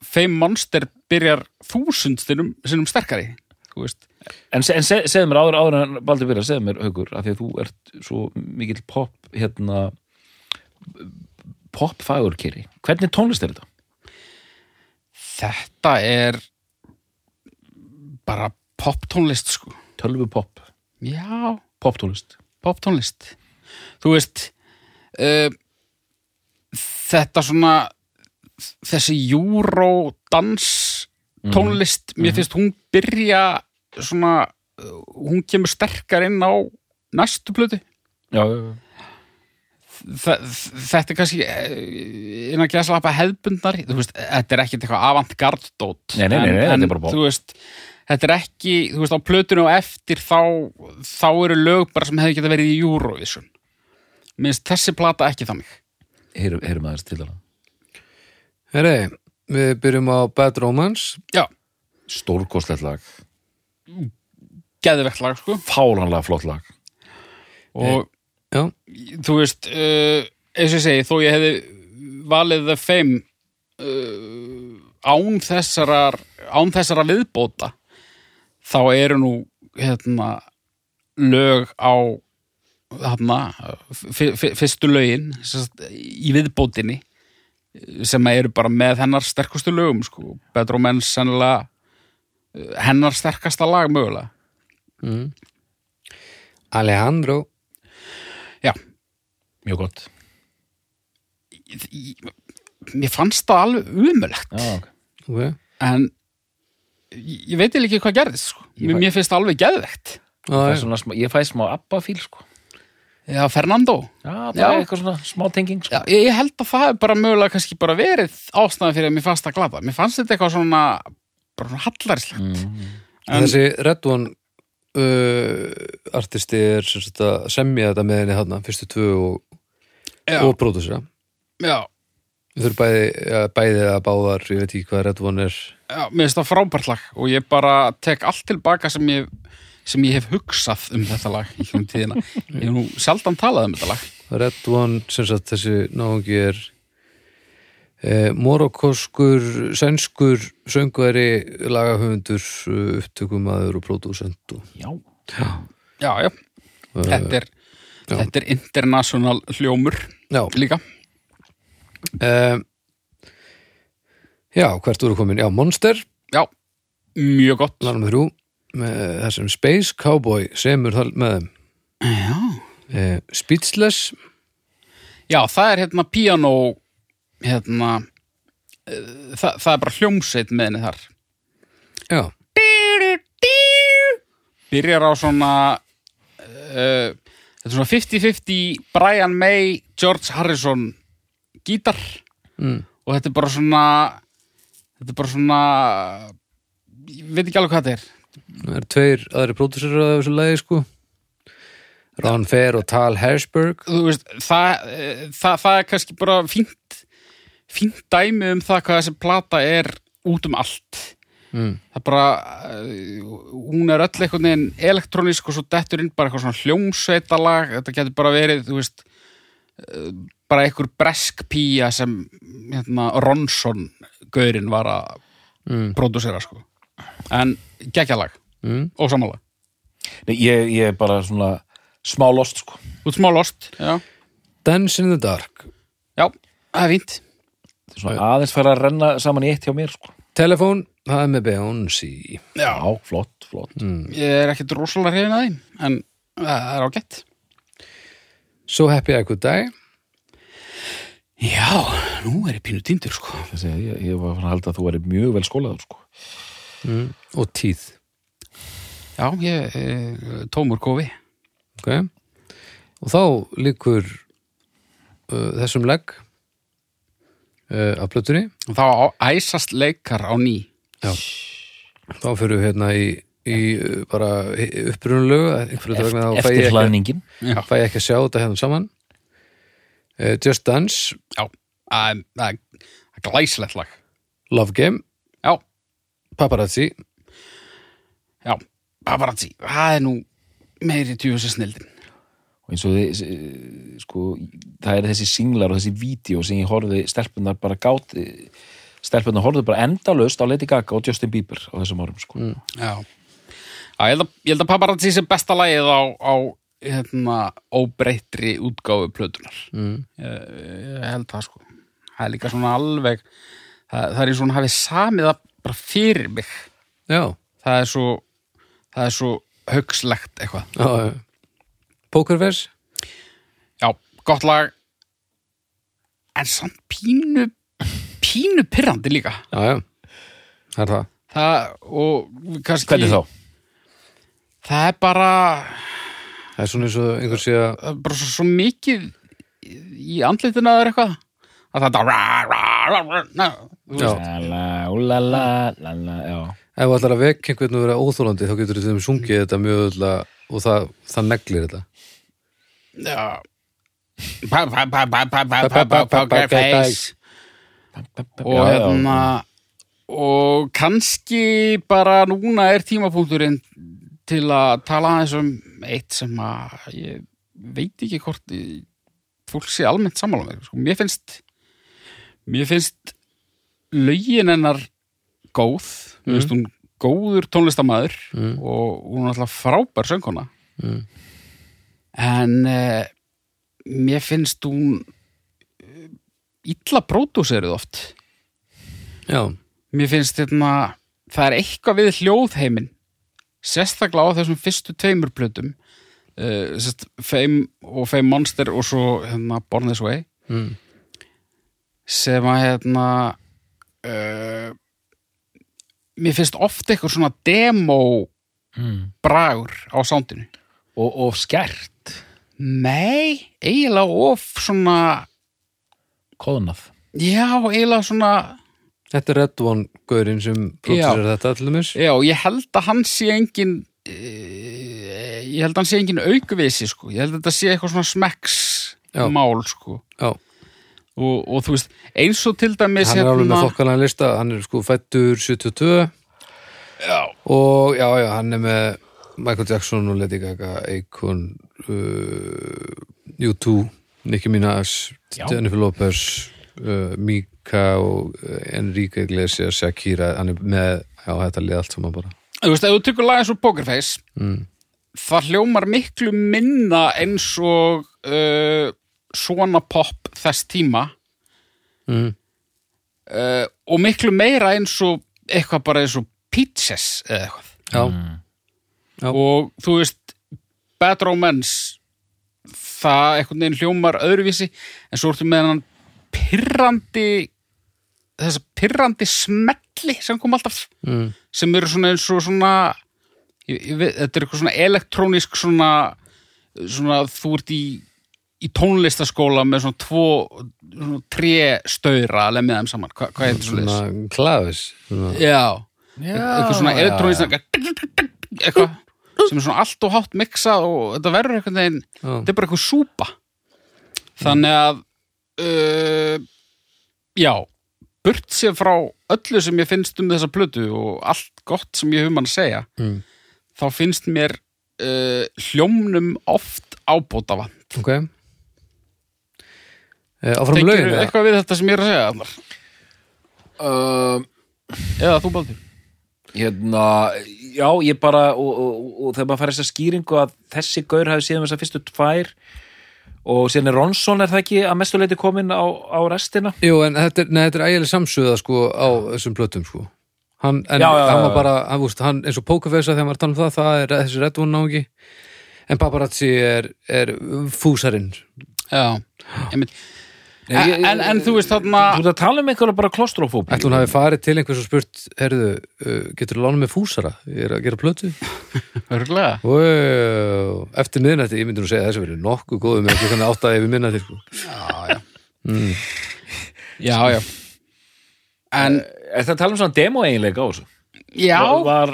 Fame Monster byrjar þúsund sinnum, sterkari þú veist. En, se, en se, segðu mér áður, áður en Baldur byrja, segðu mér haukur, af því að þú ert svo mikill pop, hérna pop fagurkeri. Hvernig tónlist er þetta? Þetta er bara poptónlist sko. Tölvu pop, Já, poptónlist. Poptónlist. Þú veist uh, þetta svona þessi eurodans tónlist, mér finnst hún byrja svona uh, hún kemur sterkar inn á næstu plötu. Já, já, já þetta er kannski eh, innan hefðbundnar þú veist, þetta er ekkert eitthvað avantgardót Nei, nei, nei, nei, þetta er bara pop. þú veist, þetta er ekki, þú veist, á plötunum og eftir þá, þá eru lög bara sem hefði geta verið í Eurovision. Minnst þessi plata ekki þannig. Heyrum, heyrum aðeins til það herri, við byrjum á Bad Romance. Já, Stórkostlegt lag, geðvegt lag, sko. Fálanlega flott lag. Og Já, þú veist, uh, eins og ég segi þó ég hefði valið The Fame uh, án þessarar án þessara viðbóta þá eru nú hérna lög á hérna, fyrstu lögin í viðbótinni sem eru bara með hennar sterkustu lögum sko, Bedro Menns sennilega uh, hennar sterkasta lag mögulega. Alejandro já, Mjög gott mér fannst það alveg umulegt Já, ok okay. en ég ég veit ekki hvað gerðist sko. Ég mér, fæ- mér finnst það alveg geðvegt er smá- Ég fæ smá abba-fíl sko já, Fernando Já, það Já. eitthvað svona smá tenging sko. já, ég, ég held að það er bara mögulega kannski bara verið ástæðan fyrir að mér fannst það glata mér fannst þetta eitthvað svona bara svona hallaríslegt mm. En- Þessi Red One uh, artisti er að semja þetta með henni þarna, fyrstu tvö og, og pródusera já, Við þurfum bæði, ja, bæði að báðar, ég veit ekki hvað Red One er. Já, mér finnst það frábært lag og ég bara tek allt tilbaka sem ég sem ég hef hugsað um þetta lag í hún tíðina. Ég hef nú sjaldan talað um þetta lag. Red One, sem sagt þessi náungi er morokoskur, sænskur söngveri, lagahöfundur uh, upptökumaður og pródusent og Já, já, já, þetta er þetta er international hljómur Já, líka. Um, já, hvert voru komin? Já, Monster, já, mjög gott. Lagnum þrjú með þessum Space Cowboy semur þar með þeim. Já, eh, Speechless. Já, það er hérna piano hérna eh, það, það er bara hljómsveit með henni þar. Já, byrjar á svona uh, þetta er svona 50-50 Brian May, George Harrison gítar. Mm. og þetta er bara svona þetta er bara svona ég veit ekki alveg hvað þetta er. Það er tveir aðri pródusserar af þessu lagi sko. Ron Fair og Tal Hersberg. Veist, það, eh, það, það er kannski bara fínt fínt dæmi um það hvað þessi plata er út um allt. Mm. það bara uh, hún er öll einhvern veginn elektrónísk og svo dettur inn bara eitthvað svona hljómsveitalag. Þetta getur bara verið, þú veist uh, bara einhver bresk pía sem hérna, Ronson gaurinn var að Mm. pródusera sko. En geggjalag Mm. og samanlega Nei, ég, ég er bara svona smá lost sko. Út smá lost já, Dance in the Dark. Já það er fínt svona aðeins fara að renna saman í eitt hjá mér sko. Telefón, það er með Beyoncé. Já, flott, flott. Ég er ekkert rosalega hrifin að því en það er ágætt. So Happy I Could Die. Já, nú er ég pínu týndur sko. Þessi, ég, ég var að halda að þú væri mjög vel skólaður sko. Og Teeth já, ég er tómur kofi. Okay. og þá líkur uh, þessum legg uh, af plötunni. Og þá á- æsast leikar á ný. Þá fyrir við hérna í, í uh, bara upprunulegu einhverju vegna þá fæ ég, ekki, Eftirhlaðningin já, fæ ég ekki að sjá þetta hérna saman. Uh, Just Dance. Já, það er- það er glæsilegt lag. Love Game, já, Paparazzi. Já, paparazzi það er nú meiri tjúfis snildin og eins og þið, eh, sko, það er þessi singlar og þessi vídeo sem ég horfði stelpunar bara gátt stelpunar horfði bara endalaust á Lady Gaga og Justin Bieber á þessum árum sko. Já, Já ég, held að, ég held að paparazzi sé besta lagið á, á hérna, óbreyttri útgáfu plötunar mm. ég, ég held það sko. Það er líka svona alveg það, það er eins og hún hafi samið það bara fyrir mig. Já, það er svo það er svo högslegt eitthvað. Já, já Pokerverse? Já, gott lag. En samt pínu pínu pirrandi líka. Já, já, það er það. Það og kannski hvernig þá? það er bara Það er svona eins og einhver sé að það er bara svo, svo mikið í andlitina eða eitthvað. Að þetta ra, ra, ra, ra, na, þú Já. veist, La, la, úlala, la, la, já. Ef þú ætlar að vekja einhvern og vera óþólandi þá getur þú þeim sungið þetta mjög öll og það, það neglir þetta já Pa- pa- pa- pa- pa- pa- pa- pa- Poker face og hérna og kannski bara núna er tímapunkturinn til að tala aðeins um eitt sem að ég veit ekki hvort fólk sé almennt sammála með sko. mér finnst mér finnst lögin hennar góð mér finnst hún góður tónlistamæður Mm. og hún er alltaf frábær sönguna Mm. en uh, mér finnst hún uh, illa pródúserið oft Já, mér finnst hérna það er eitthvað við hljóðheimin sérstaklega á þessum fyrstu tveimur plötum uh, sest, Fame og Fame Monster og svo hérna Born This Way mm. sem að hérna uh, mér finnst oft eitthvað svona demo Mm. bragur á sándinu og, og skert. Nei, eiginlega of svona kóðnað já, eiginlega svona Þetta er Red One gaurinn sem pródusir þetta til dæmis. Já, ég held að hann sé engin uh, ég held að hann sé engin aukvisi sko, ég held að þetta sé eitthvað svona smekks Já. mál sko. Já, og, og þú veist, eins og til dæmis hann er alveg með hérna- þokkalega lista hann er sko fættur 72 Já, og já, já, hann er með Michael Jackson og Lady Gaga Akon uh, U2, Nicki Minaj. Jennifer Lopez uh, Mika og uh, Enrique Iglesias, Shakira hann er með, já, þetta liði allt saman bara þú veist, ef þú tykur lag eins og Pokerface mm. það hljómar miklu minna eins og uh, svona pop þess tíma Mm. uh, og miklu meira eins og eitthvað bara eins og Peaches eða eitthvað Já, Já. og þú veist Bad Romance það einhvern veginn hljómar öðruvísi en svo ertu með hann pirrandi þessa pirrandi smelli sem kom alltaf mm. sem eru svona eins og svona ég, ég veit, þetta er eitthvað svona elektrónisk svona, svona þú ert í, í tónlistaskóla með svona tvo svona tré staura að lemja þeim saman, Hva, hvað heitir svo leis? svona klafis svona. Já, eitthvað svona elektrónisk eitthvað sem er svona allt og hátt miksað og þetta verður veginn Já. þetta er bara eitthvað súpa þannig að uh, já burt sér frá öllu sem ég finnst um þessa plötu og allt gott sem ég hef um hann að segja Mm. þá finnst mér uh, hljómnum oft ábóta vann Ok Áfram Tengir lögin eða? eitthvað við þetta sem ég er að segja Arnar? uh, eða þú baldur hérna já, ég bara og, og, og þegar maður fær þessa skýringu að þessi gaur hafi síðan þessar fyrstu tvær og síðan er Ronsson er það ekki að mestuleiti komin á, á restina? Jú, en þetta er, nei, þetta er ægileg samsöða sko á þessum plötum sko. Hann, en Já, já, hann var bara, hann, vúst, hann eins og pókafesa þegar maður tala um það, það er þessi Redwood náungi. En paparazzi er, er fúsarinn. Já, einmitt Nei, en, en, en þú veist þarna Þú ert að tala um einhverja bara klostrofóbi Ætli hún hafi farið til einhvers og spurt herðu, uh, getur þú lánum með fúsara? Ég er að gera plötu [LAUGHS] Örglega. Eftir miðnætti, ég myndi nú segja þessi verið nokkuð góðu með klukkan átta yfir miðnætti sko. Já, já En, Er það að tala um svona demo eiginleika á þessu? já Var,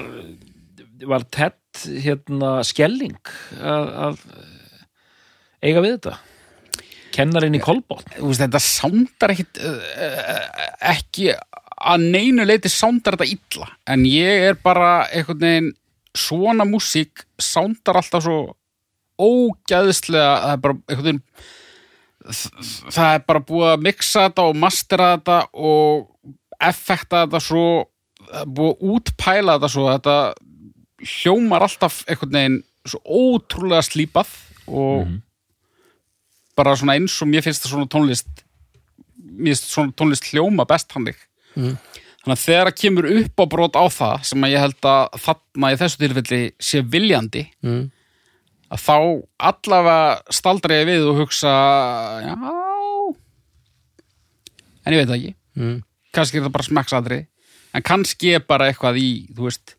var Ted hérna skelling að, að eiga við þetta? Kennarinn í Kolbótt þetta sándar ekkit uh, ekki að neinu leiti sándar þetta illa. En ég er bara einhvern veginn svona músík sándar alltaf svo ógæðislega það er bara einhvern veginn það er bara búið að mixa þetta og mastera þetta og effekta þetta svo búið að útpæla þetta svo. Þetta hljómar alltaf einhvern veginn svo ótrúlega slípað og bara svona eins og mér finnst það svona tónlist mér finnst svona tónlist hljóma best hannig Mm. þannig að þegar það kemur upp á brot á það sem að ég held að þarna í þessu tilfelli sé viljandi mm. að þá allavega staldra ég við og hugsa já en ég veit það ekki Mm. kannski er það bara smekksadri en kannski er bara eitthvað í þú veist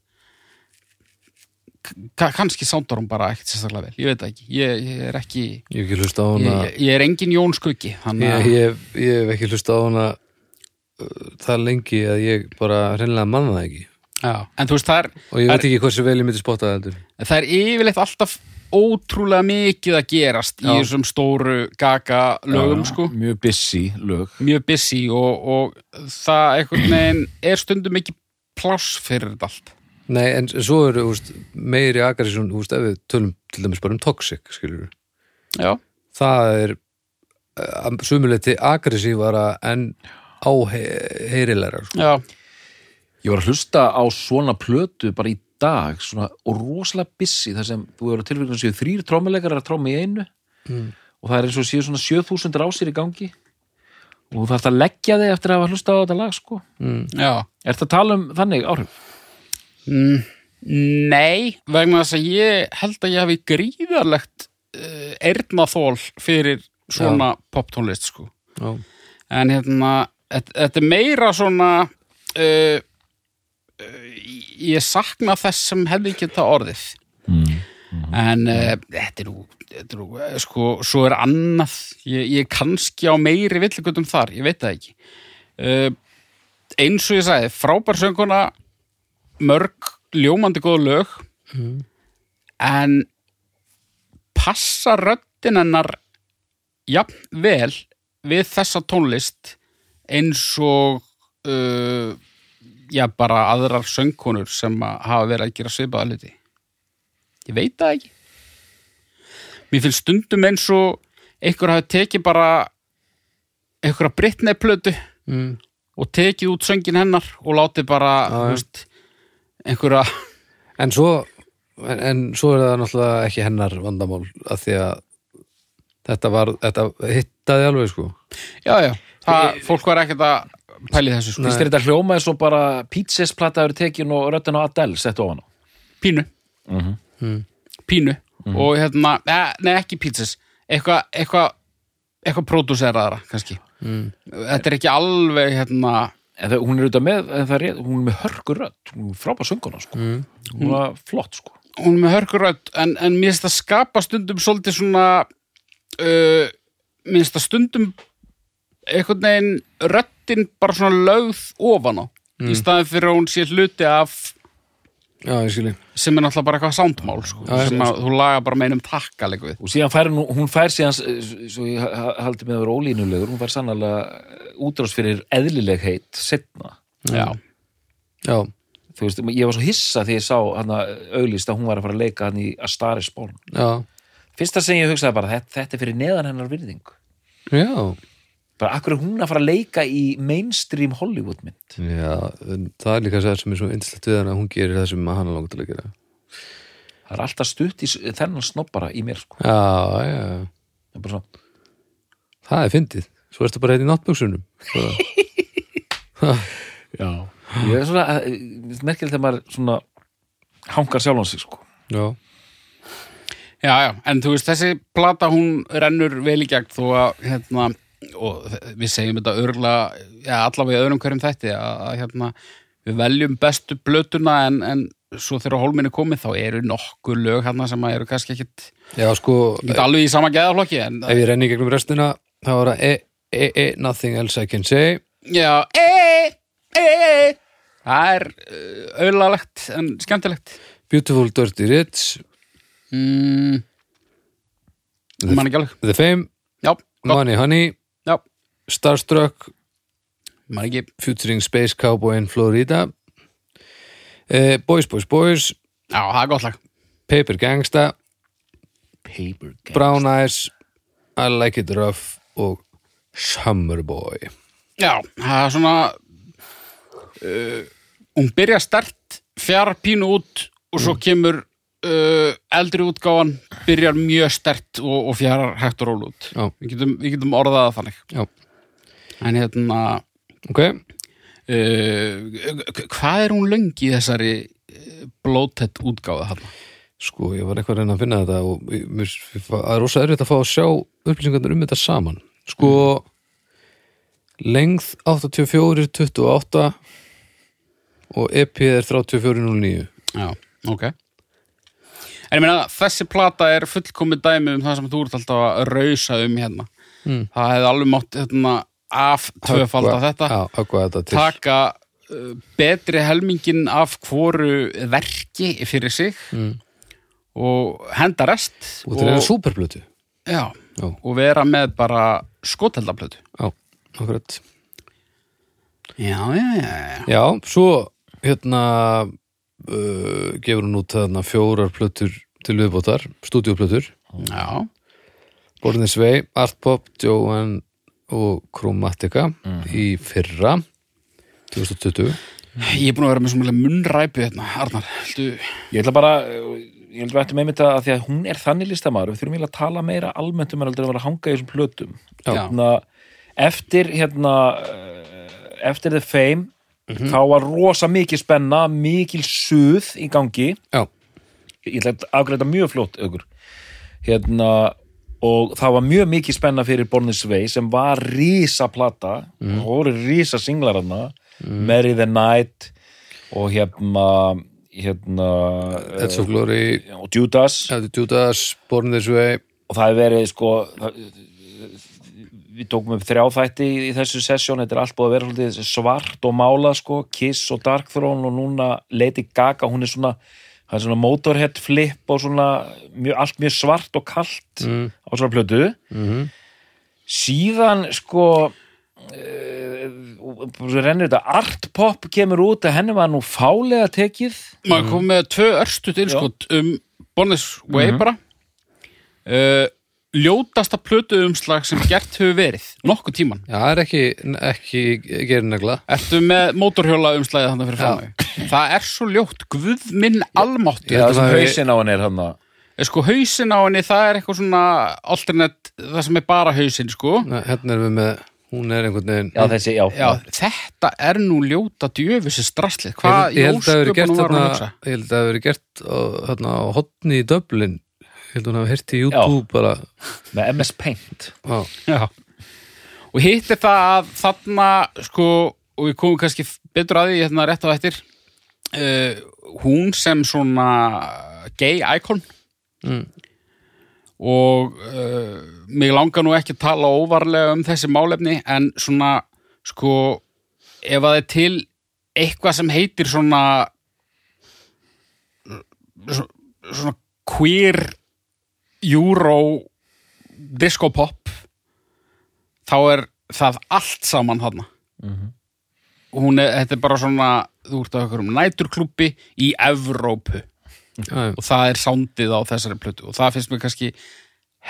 kannski sándar hún bara ekkert sérstaklega vel, ég veit ekki. Ég, ég er ekki, Ég hef ekki hlusta á hana. Ég, ég er engin Jón Skuggi ég, að ég, ég hef ekki hlusta á hana uh, það lengi að ég bara hreinlega manna það ekki. Já, en þú veist það er og ég veit ekki hversu vel ég myndi spotta það heldur. það er yfirleitt alltaf ótrúlega mikið að gerast í Já. þessum stóru gaga lögum sko. Mjög busy lög. Mjög busy og, og það einhvern veginn er stundum ekki pláss fyrir þetta allt Nei, en svo eru úst, meiri agressjón, úst, ef við tölum til dæmis bara um toxic, skilur já, það er sumuleiti aggressívara en áheyrilegra sko. já, Ég var að hlusta á svona plötu bara í dag svona, og rosalega busy þar sem þú eru tilfylgjum séu þrýr trómuleikar að tróma í einu Mm. og það er eins og séu svona 7000 rásir í gangi og þú þarft að leggja þig eftir að hafa hlusta á þetta lag sko. mm. já Er þetta að tala um þannig áhrif? Mm, nei, vegna þess að ég held að ég hafi gríðarlegt uh, eyrnaþól fyrir svona poptónlist sko. Já. En hérna, þetta þetta er meira svona uh, uh, ég sakna þess sem hefði geta orðið. Mm. En uh, þetta er nú, þetta er nú eh, sko, svo er annað, ég, ég kannski á meiri villigutum þar, ég veit það ekki. Uh, eins og ég sagði, frábær sönguna, mörg ljómandi góð lög, en passa röddin hennar jafn vel við þessa tónlist eins og uh, já, bara aðrar söngkonur sem að hafa verið að gera svipaða hluti. Ég veit það ekki. Mér finnst stundum eins og einhver hafi tekið bara einhverja Britney plötu Mm. og tekið út söngin hennar og látið bara, þú veist, einhverja. En svo en, en svo er það náttúrulega ekki hennar vandamál að því að þetta var, þetta hittaði alveg sko. Já, já, það, fólk var ekkert að pæli þessu sko. Fyrst er þetta hljóma eins og bara Pieces plata eru tekin og röddin á Adele sett ofan á? Pínu, Mhm. pínu. Og hérna, ne, nei ekki pizzas. Eitthvað eitthva, eitthva pródúseraðara kannski. Mm. Þetta er ekki alveg hérna En það, hún er auðvitað með, en það er, hún er með hörkur rödd, hún er frábær sönguna sko. Mm. hún var flott sko. hún er með hörkurödd en, en mér finnst það skapa stundum svolítið svona uh, mér finnst það stundum einhvern veginn röddin bara svona lögð ofan á í staðin fyrir að hún sé hluti af Já, sem er náttúrulega bara eitthvað sándmál sko, Já, sem að þú laga bara með einum takka líka við. Og síðan fær hún, hún fær síðan eh, svo ég ha- ha- haldi með að vera ólínulegur hún fær sannlega útrás fyrir eðlileg heit setna Já, Já, þú veist, ég var svo hissa þegar ég sá hann að auglýst að hún var að fara að leika hann í A Star is Born. Já, fyrsta sem ég hugsaði bara, þetta, þetta er fyrir neðan hennar virðing já bara akkur er hún að fara að leika í mainstream Hollywood mynd? Já, það er líka það sem er svo yndislegt við hann að hún gerir það sem hann er langt til að gera. Það er alltaf stutt í þennan snobbara í mér sko. Já, já, já Það er Það er fyndið, svo ertu bara hérna í náttbuksunum. Svo- [LAUGHS] já. ég er svona eh, merkilegt þegar maður svona hangar sjálfan sig sko. Já, Já, já, en þú veist, þessi plata hún rennur vel í gegn þó að, hérna, og við segjum þetta örgla, já, allavega öðrum hverjum þætti að, að hérna, við veljum bestu blötuna en, en svo þegar hólminni komið þá eru nokkur lög hérna sem eru kannski ekkit, já sko ekkit alveg í sama geðaflokki en ef ég renni gegnum restina þá er það e, e, e, nothing else I can say. Já, e, e, e, það er uh, auðlalegt en skemmtilegt. Beautiful Dirty Rich. Mm, man ekki alveg, The Fame, já, Money Honey Starstruck man ekki, featuring Space Cowboy in Florida. Eh, Boys Boys Boys. Já, það er gott lag. Paper Gangsta. Paper Gang Brown Eyes. I Like It Rough og Summer Boy. Já, það er svona uh, hún byrja stert fjara pínu út og svo kemur uh, eldri útgáfan byrjar mjög stert og, og fjarar hægt og ról út. Við getum, við getum orðað það þannig. Já. En hérna ok, uh, hvað er hún lengi í þessari uh, blótett útgáfa þarna? sko ég var eitthvað að reyna að finna þetta og það er rosa erfitt að fá að sjá upplýsingarnir um þetta saman sko lengð 84 28 og EP er 3409 Já, ok En ég meina, þessi plata er fullkomið dæmi um það sem þú ert alltaf að rausa um hérna. Mm. Það hefði alveg mátt hérna, af tvöfalda þetta, já, höggva þetta taka uh, betri helmingin af hvoru verki fyrir sig Mm. og henda rest og þetta er superblötu já, Já. og vera með bara skoteldaplötu. já, akkurat Já, já, já, já. Já, svo hérna uh, gefur hún út þarna fjórar plötur til viðbótar, stúdíoplötur Já, Born This Way, Art Pop, Joanne og Chromatica í fyrra 2020 ég er búin að vera með svona munnræpu hérna, Arnar, heldur, Ég ætla bara, ég ætla bara eftir með þetta að því að hún er þannig listamæður, við þurfum eiginlega að tala meira almennt um að vera að hanga í þessum plötum. Hérna, eftir, hérna, eh, eftir The Fame, þá var rosa mikið spenna, mikil suð í gangi. Já, Ég ætla að afgreita mjög fljótt ykkur. Hérna, og það var mjög mikið spenna fyrir Born This Way sem var rísa plata, mm. og voru rísa singlar hana, Mary the Night og hérna, hérna, of Glory. Og Judas. Judas, Born This Way og það hefur verið sko það, við tókum upp þrjá þætti í, í þessu sessjón, þetta er allt búið að vera svart og mála sko, Kiss og Dark Throne. Og núna Lady Gaga, hún er svona það er svona motorhead flip og svona mjög, allt mjög svart og kalt mm. á svona plötu. Mm síðan sko uh, rennur þetta art pop kemur út að henni var nú fálega tekið. Maður kom með tvö örstu tilskot um Bonnis Way bara. Uh, ljótasta plötu umslag sem gert hefur verið nokkuð tíman Já, það er ekki, ekki gerir negla Ertu með mótorhjóla umslagið þannig fyrir fram mig? Það er svo ljótt, guð minn almáttu sem það hafi- hausinn á henni er hann Sko hausin á henni, það er eitthvað svona alternate, það sem er bara hausin sko. Nei, Hérna erum við með, hún er einhvern veginn Já, þessi, já, Já, þetta er nú ljóta djöfissi straslið Ég Hvað gert var að þarna hugsa? ég held að það hafi verið gert á, þarna, á hotni í Dublin held að hún hafi heyrt í YouTube bara. Með MS Paint. Já. Og hitt er það að þarna sko, og við komum kannski betur að því hérna rétt á eftir uh, hún sem svona gay icon. Mm, og uh, mig langar nú ekki að tala óvarlega um þessi málefni en svona sko ef að það er til eitthvað sem heitir svona svona, svona queer euro disco pop þá er það allt saman þarna. Hún er, þetta er bara svona þú ert að okkur um næturklúbbi í Evrópu. Já. og það er sándið á þessari plötu. Og það finnst mér kannski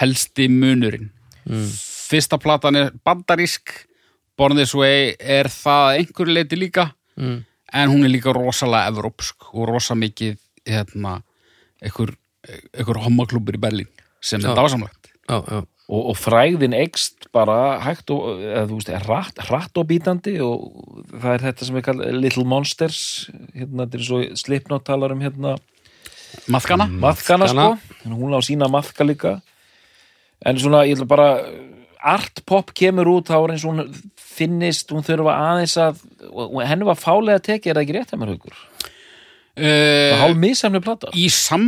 helsti munurinn. Fyrsta platan er bandarísk Born This Way er það að einhverju leiti líka mm. en hún er líka rosalega evrópsk og rosa mikið hérna, einhver, einhver homaklúbur í Berlín sem já, já, og, og frægðin ekst bara hægt og, eða þú veist, hratt, hratt og bítandi og það er þetta sem við kallum Little Monsters hérna, þetta er svo Slipknot talar um hérna. Maðkana? maðkana sko, hún á sína maðka líka. En svona, ég ætla bara art pop kemur út þá er eins og hún finnist, hún þurfa aðeins að henni var fálega tekið, er það ekki rétt að mér haugur? Uh, hálf misamni plata í, sam,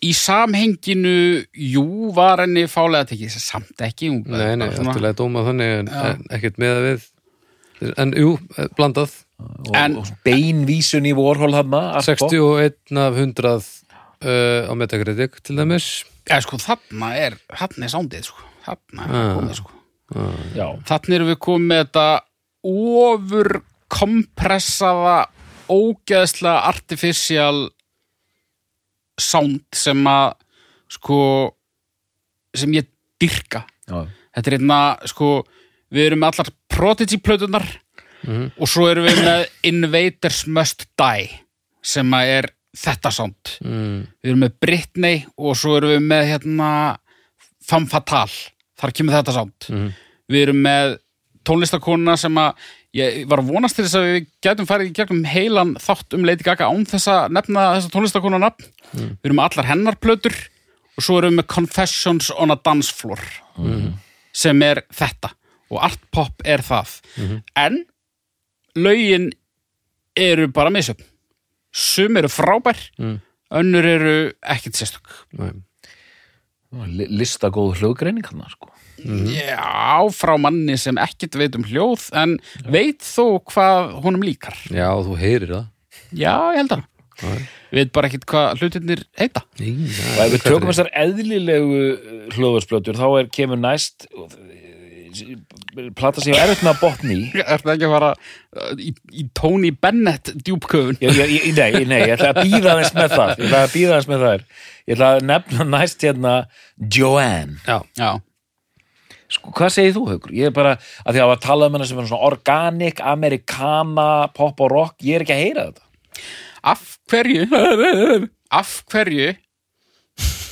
í samhenginu jú var henni fálega tekið samt ekki hún, nei, nei, eftirlega dóma þannig en, Já. en ekkert með við en jú, eh, blandað og, En- og beinvísun í vorhól hann 61 af 100 uh, á Metacritic til dæmis ja, sko, þarna er þarna er sándið sko. þarna er Ah. komið sko. já, þarna erum við komið með þetta ofur kompressaða ógeðslega artificial sound sem að sko sem ég dyrka já, þetta er einna sko við erum með allar Prodigy-plötunar Mhm. og svo erum við með Invaders Must Die sem að er þetta sound mm. við erum með Britney og svo erum við með hérna Femme Fatale, þar kemur þetta sound Mhm. við erum með tónlistakona sem að ég var vonast til þess að við gætum farið í gegnum heilan þátt um Lady Gaga án þess að nefna þessa tónlistakona nafn við erum allar hennar plötur og svo erum við með Confessions on a Dance Floor sem er þetta. Og art pop er það. En lögin eru bara misjöfn. Sum eru frábær Mm. önnur eru ekkit sérstök. Nei. Li- listagóð hljóðgreining hann sko. já, frá manni sem ekkit veit um hljóð en veit þó hvað honum líkar. Já, þú heyrir það. Já, ég held að. Veit bara ekkit hvað hlutirnir heita. Nei, og ef við tökum þessar eðlilegu hljóðvarsplötur þá er kemur næst eh, plata sem ég er eftir með botni í. [LAUGHS] Er það ekki að fara uh, í, í Tony Bennett ég, nei, nei, ég ætla að býða aðeins með það. Ég ætla að býða aðeins með það ég ætla að nefna næst hérna Joanne. Já, já, sko, hvað segir þú, Haukur? Ég er bara, að því að tala um hana sem er svona organic, amerikana pop og rock, ég er ekki að heyra þetta af hverju [LAUGHS] af hverju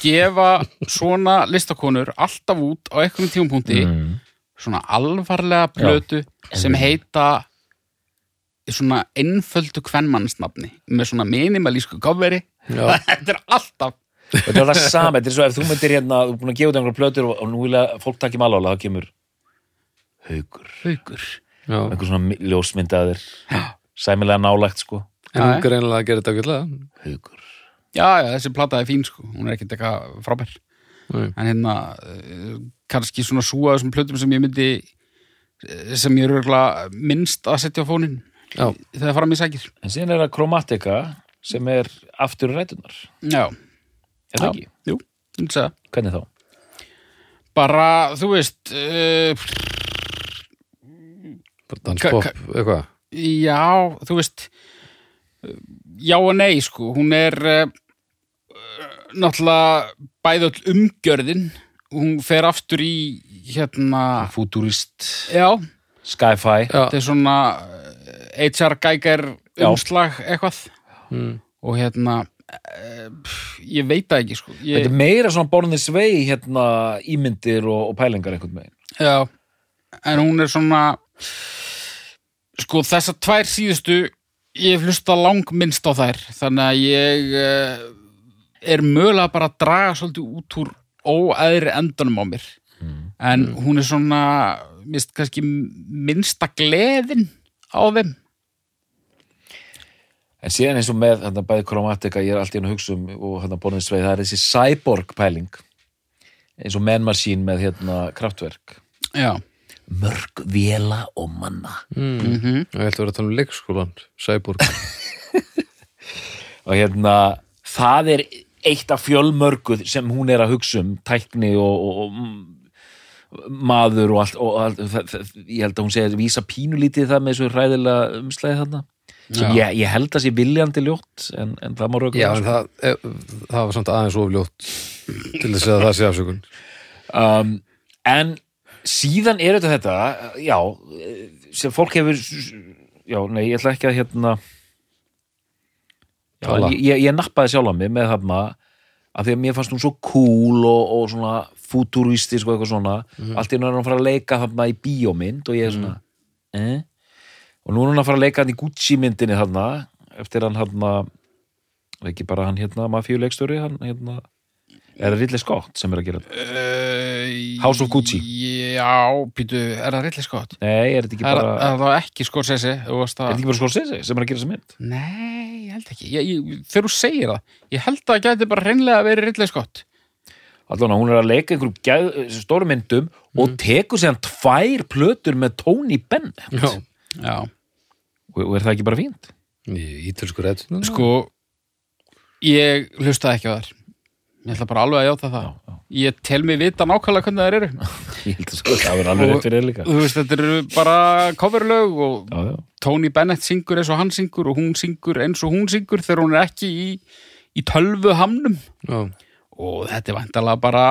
gefa svona listakonur alltaf út á einhverjum tímapunkti Mm. svona alvarlega plötu sem heita svona einföldu kvenmannsnafni með svona minimalísku gáfveri Já. [LAUGHS] þetta er alltaf þetta er það sama, þetta er svo ef þú myndir hérna þú er búin að gefa út einhverja plötur og, og nú vilja fólk takki malála, þá kemur Haukur, haugur já. einhver svona ljósmyndaðir sæmilega nálægt sko. Já, hún greinlega að gera þetta ágætlega Haukur. Já, já, þessi plata er fín sko. Hún er ekkert eitthvað frábær. Nei. en hérna eh, kannski svona súa þessum plötum sem ég myndi eh, sem ég er örgulega minnst að setja á fónin já, þegar fara mér sækir. En síðan er það Chromatica sem er aftur rætunar, já, er það ekki? jú, ég myndi segja. Hvernig þá? bara, þú veist uh, danspop, eitthvað? Já, þú veist uh, já og nei, sko. Hún er uh, náttúrulega bæði öll umgjörðin. Hún fer aftur í hérna, Futurist, já. Sci-Fi. Þetta er svona HR Geiger Já. umslag eitthvað. Mm. og hérna ég veit það ekki sko. Ég, Þetta er meira svona This Way hérna, ímyndir og, og pælingar einhvern veginn. Já, en hún er svona sko þessar tvær síðustu ég hef hlusta langminnst á þær þannig að ég uh, er mögulega bara að draga svolítið út úr óæðri endanum á mér. En hún er svona mist kannski minnsta gleðin á þeim En síðan eins og með hérna, bæði Chromatica, ég er alltaf inn að hugsa um og hérna Way, það er þessi cyborg pæling. Eins og Man Machine með hérna kraftverk Já, Mörg vela og manna. Mm. mm ég ætla að vera að tala um leikskólan Cyborg. [LAUGHS] Og hérna það er eitt af fjölmörguð sem hún er að hugsa um tækni og, og, og mm, maður og allt, og allt það, það, ég held að hún segja að vísa pínulítið það með þessu hræðilega umslæði þarna sem ég, ég held að sé viljandi ljótt en, en það má rökum já, en það, e, það var samt aðeins ofljótt til þess að það sé afsökun. Um, en síðan er þetta þetta já, sem fólk hefur já, nei, ég ætla ekki að hérna já, ég, ég, ég nappaði sjálf á mig með þarna af því að mér fannst hún svo cool og, og svona futuristisk og eitthvað svona. Allt í einu er hún að fara að leika þarna í bíómynd og ég er svona eh? Og nú er hún að fara að leika hann í Gucci myndinni þarna eftir hann þarna ekki bara hann hérna mafíuleikstjóri hann hérna er það Ridley Scott sem er að gera þetta Uh, House of Gucci. Já, býtu, er það reyðlega skott? nei, er þetta ekki bara er það ekki Scorsese? Er að- þetta ekki bara Scorsese sem er að gera þessa mynd? Nei, ég held ekki ég, ég, Þegar þú segir það, ég held að það gæti bara reynlega verið reyðlega skott Allan að hún er að leika einhverjum gæð, stórum myndum og tekur sér tvær plötur með Tony Bennett Já, Já, og, og er það ekki bara fínt? í ítölsku rétt sko Ég hlustaði ekki á þær. Ég ætla bara alveg að játa það. Ég tel mig vita nákvæmlega hvernig þær eru. Ég held að sko, það verður alveg rétt fyrir þér líka. Þú veist, þetta eru bara coverlög og Já, já, Tony Bennett syngur eins og hann syngur og hún syngur eins og hún syngur þegar hún er ekki í, í tölvu hamnum. Já, og þetta er vantalega bara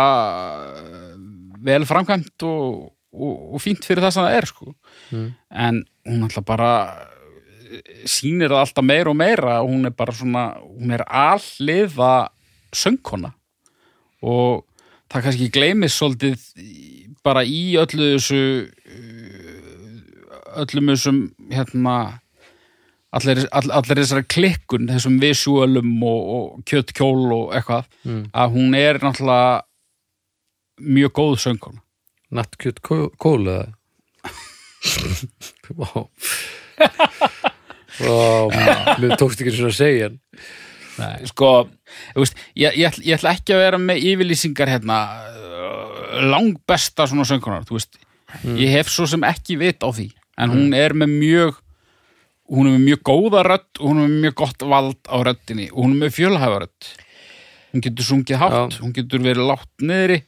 vel framkvæmt og, og, og fínt fyrir það sem það er sko. en hún alltaf bara uh, sýnir það alltaf meira og meira og hún er bara svona hún er alliða söngkona og það kannski gleymist svolítið bara í öllu þessu uh, öllum þessum hérna allir, all, allir þessari klikkun þessum visualum og, og kjötkjól og eitthvað Mm. að hún er náttúrulega mjög góð söngkona nattkjöt kól eða [LAUGHS] Vá. Vá, mér tókst ekki svona að segja Nei. Sko, veist, ég, ég, ætl- ég ætla ekki að vera með yfirlýsingar hérna uh, langbesta svona þú veist, ég hef svo sem ekki vit á því, en hún er með mjög hún er með mjög góða rödd og hún er með mjög gott vald á röddinni og hún er með fjölhæfa rödd. Hún getur sungið hátt, hún getur verið látt niðri,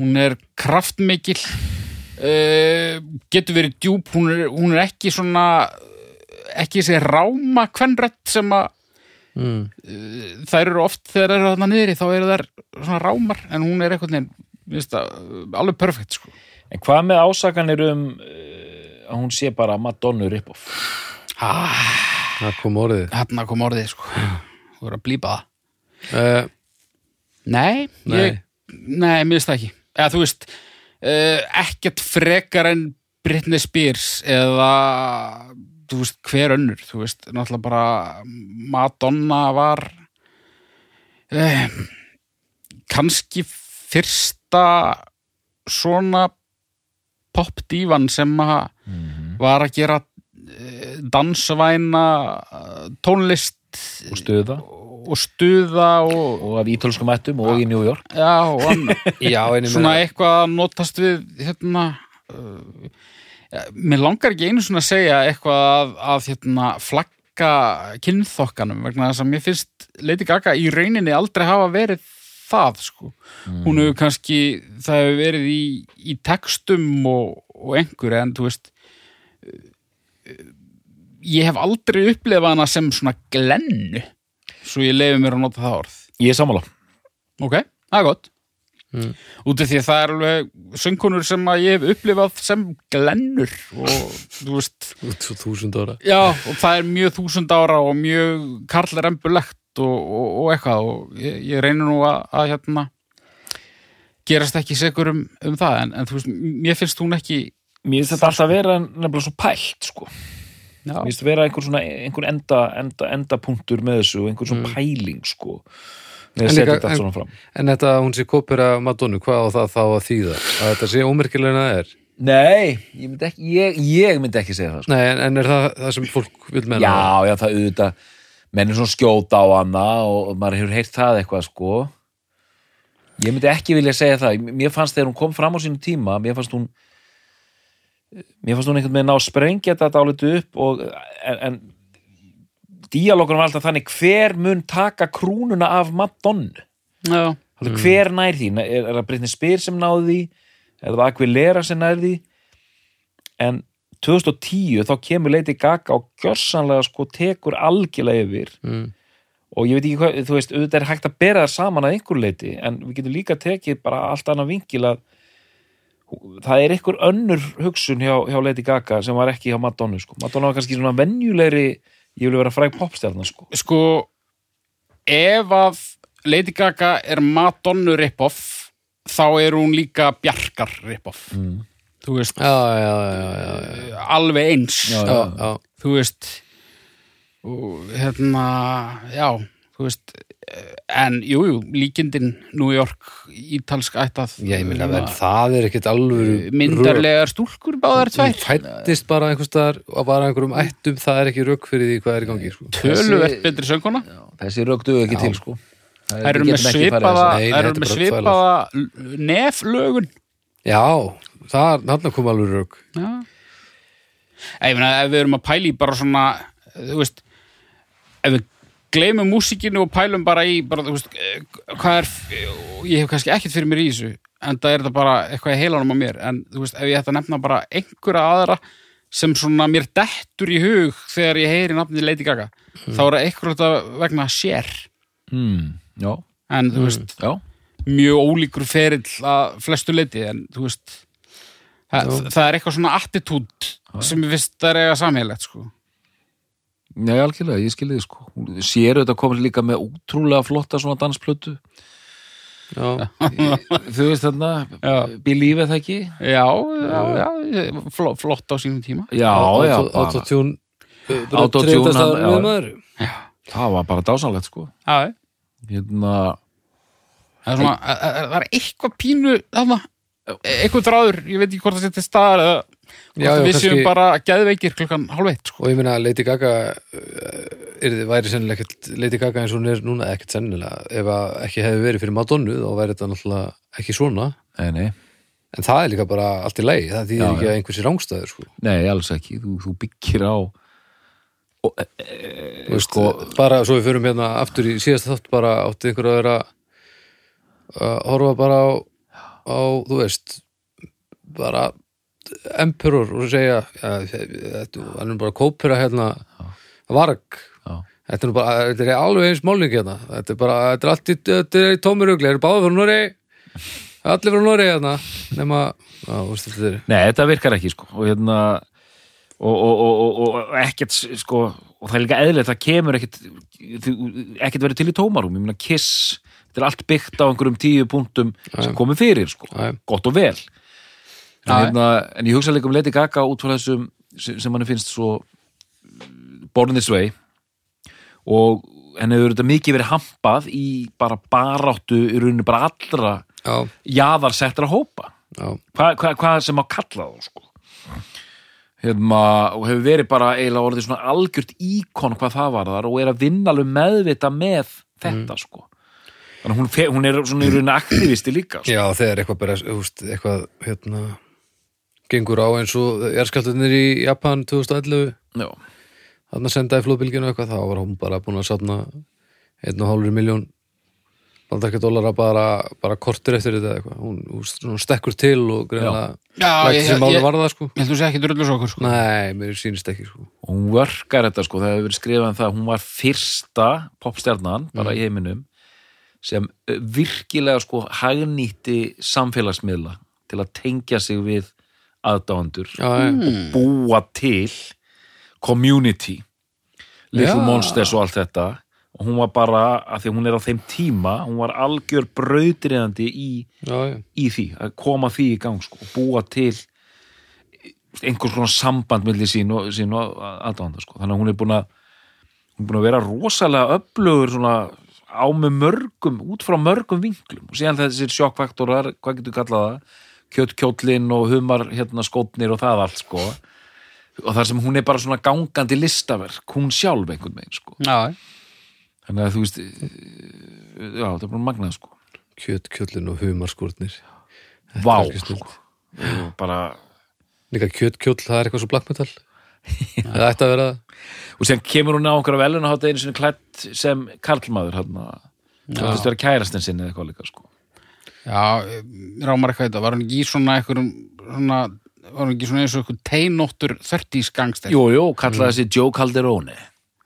hún er kraftmikil. Uh, getur verið djúp. Hún er, hún er ekki svona ekki þessi ráma kvenrödd sem að mm. þær eru oft þegar þær eru þarna niðri þá eru þær svona rámar en hún er eitthvað neginn alveg perfekt sko. En hvað með ásakanir um uh, að hún sé bara Madonna rip-off? ah, Það kom orðið. Hérna kom orðið sko. Þú verður að blípa það. Uh, nei, Nei. ég, nei, mér finnst það ekki eða þú veist uh, ekkert frekar en Britney Spears eða þú veist, hver önnur þú veist, náttúrulega bara Madonna var uh, kannski fyrsta svona popdívan sem að var að gera eh, dansvæna tónlist og stuða og stuða og, og af ítölskum ættum og í New York já. [LAUGHS] Já, svona eitthvað að notast við hérna uh, ja, mér langar ekki einu svona að segja eitthvað að, að hérna, flagga kynþokkanum vegna þess að mér finnst Lady Gaga í rauninni aldrei hafa verið það sko. hún hefur kannski það hefur verið í, í textum og, og einhverju en þú veist uh, ég hef aldrei upplifað hana sem svona glennu svo ég leiði mér að nota það orð Ég er sammála Ok, það er gott Mm. Út af því að það er alveg söngkonur sem að ég hef upplifað sem glennur og þú veist Út svo þúsund ára já, og það er mjög þúsund ára og mjög karlarembulegt og, og, og eitthvað og ég, ég reynir nú að, að hérna gerast ekki segur um, um það en, en þú veist, mér finnst hún ekki Mér finnst þetta alltaf vera nefnilega svo pælt sko. Mér finnst vera einhver svona einhver enda, enda, endapunktur með þessu og einhver svona pæling sko En líka- en- En þetta að hún sé kópir af Madonnu, hvað á það þá að þýða? Að þetta sé það er? Nei, ég myndi ekki, ég, ég myndi ekki segja það sko. Nei, en, en er það það sem fólk vil menna? Já, já, það auðvitað menn er svona skjóta á hana og, maður hefur heyrt það eitthvað sko ég myndi ekki vilja segja það mér fannst þegar hún kom fram á sínu tíma mér fannst hún mér fannst hún einhvern veginn ná að sprengja þetta álítið upp og, en, en díalókur var alltaf þannig hver mun taka krúnuna af Madonnu já, mm. hver nær því, er, er það Britney Spears sem náði því? Er það Aquilera sem nær því? En 2010 þá kemur Lady Gaga og gjörsanlega sko tekur algjörlega yfir. Mm. og ég veit ekki hvað, þú veist, auðvitað er hægt að bera það saman að einhver leiti, en við getum líka tekið bara allt annað vinkil að það er einhver önnur hugsun hjá, hjá Lady Gaga sem var ekki hjá Madonna sko. Madonna var kannski svona venjulegri ég vil vera fræg popstjarnar sko. sko ef að Lady Gaga er Madonna rip-off þá er hún líka Bjarkar rip-off mm. þú veist, já, já, já, já, já, alveg eins Já, já, já. þú veist og hérna, já veist, eh, en jú, jú líkindin New York ítalsk ættað ég meina, en það er ekkert alvöru myndarlegar stúlkur báðar tvær fættist bara einhvers staðar og bara einhverjum ættum, það er ekki rökk fyrir því hvað er í gangi sko. töluvert betri sönguna Já, þessi rögdu ekki Já. til sko. Það- við með svipaða, Nei, er svipaða neflögun. já, þarna kom alveg rökk Já. Ég meina, ef við erum að pæla í bara svona, þú veist, ef við gleymum músíkinu og pælum bara í, bara, veist, eh, hvað er, ég hef kannski ekkert fyrir mér í þessu, en það er þetta bara eitthvað í heilanum á mér, en þú veist, ef ég ætti að nefna bara einhverja aðra sem svona mér dettur í hug þegar ég heyri nafnið Lady Gaga, þá er það eitthvað vegna sér, mm. En þú veist, já. mjög ólíkur ferill að flestu leiti en þú veist það, það er eitthvað svona attitút sem ég finnst það er eiga samheilegt sko. Já, algjörlega, ég skilði þið sko. Hún sér auðvitað komin líka með útrúlega flotta svona dansplötu. Já, [LAUGHS] Þú veist þarna. Believe það ekki? já, já, já flott, flott á sínum tíma. Já, já, autotune bara Autotune, það var bara dásanlegt sko. Já, Hérna, það er svona það er- er eitthvað pínu þarna, eitthvað þráður, ég veit ekki hvort það setja staðar eða Já, já, við séum kannski- bara geðveikir klukkan hálf eitt sko. og ég meina að Lady Gaga er, væri sennilega ekkert Lady Gaga eins og hún er núna ekkert sennilega. Ef að ekki hefði verið fyrir Madonnu þá væri þetta náttúrulega ekki svona. Nei, nei. En það er líka bara allt í lagi. Það þýðir ekki að einhversi rángstæður sko. Nei, alls ekki, þú, þú byggir á og, e, Þú veist, bara svo við förum hérna aftur í síðasta þátt bara átti einhver að vera að horfa bara á, á þú veist bara emperor og segja hann er bara kópera hérna varg. Þetta er, bara, þetta er alveg eins málning hérna. Þetta er bara, þetta er allt í, þetta er í tómurugli þetta er báða fyrir Nóri allir fyrir Nóri hérna nema, já, þú veist þetta er Nei, þetta virkar ekki sko. Og hérna og, og, og, og, ekkert sko og það er líka eðlilegt, það kemur ekkert ekkert verið til í tómarum ég meina kiss, þetta er allt byggt á einhverjum tíu punktum sem komið fyrir sko. Já. gott og vel en, hérna, en ég hugsa líka um Lady Gaga út frá þessum sem, hann finnst svo Born This Way. Og henni hefur þetta mikið verið hampað í bara baráttu í rauninu bara allra já, jaðarsettra hópa. Hvað hva, hva sem á kalla þá sko. Hérna, og hefur verið bara eiginlega orðið svona algjört íkon hvað það var þar og er að vinna alveg meðvita með þetta sko. Þannig að hún, hún er svona í rauninni aktivisti líka sko. já, þegar eitthvað bara þú veist, eitthvað hérna gengur á eins og jarðskjálftarnir í Japan 2011 Já. þarna sendaði flóðbylginu eitthvað þá var hún bara búin að og hálfur miljón bandakja dólara bara, bara kortur eftir þetta eitthvað. Hún, hún stekkur til og greinlega lægt sem ég- varða sko. ég held þú sé ekki drullu svo okkur sko. nei, mér sýnist ekki sko. Hún vörkar þetta sko, það hefur verið skrifað um það að hún var fyrsta popstjarnan bara í heiminum sem eh, virkilega sko hagnýtti samfélagsmiðla til að tengja sig við aðdáendur já, já, Hmm. búa til community Little Já. Monsters og allt þetta og hún var bara, af því að hún er á þeim tíma hún var algjör brautriðandi í, já, í því að koma því í gang sko, og búa til einhvers konar samband milli sín og, sín og aðdáðanda sko. þannig að hún er búin að er búin að vera rosalega öflugur svona á með mörgum út frá mörgum vinklum og síðan þessir sjokkfaktorar, hvað getur kallað það kjötkjóllin og humar hérna skótnir og það allt sko. Og þar sem hún er bara svona gangandi listaverk hún sjálf einhvern veginn sko. Já, þannig að þú veist já, það er bara magnað sko. Kjöt, kjöllin og humarskúrnir vá, ekki sko og bara líka kjötkjóll, það er eitthvað svo black metal. Það ætti að vera og sem kemur hún á okkur á velun að hátta einu sinni klætt sem karlmaður hann að það veist vera kærastinn sinni eða eitthvað líka sko já, rámar eitthvað þetta, var hann ekki í svona eitthvað svona, var hann ekki svona eins og eitthvað teinóttur 30 gangster jú, jú, kallaði þessi Joe Calderone.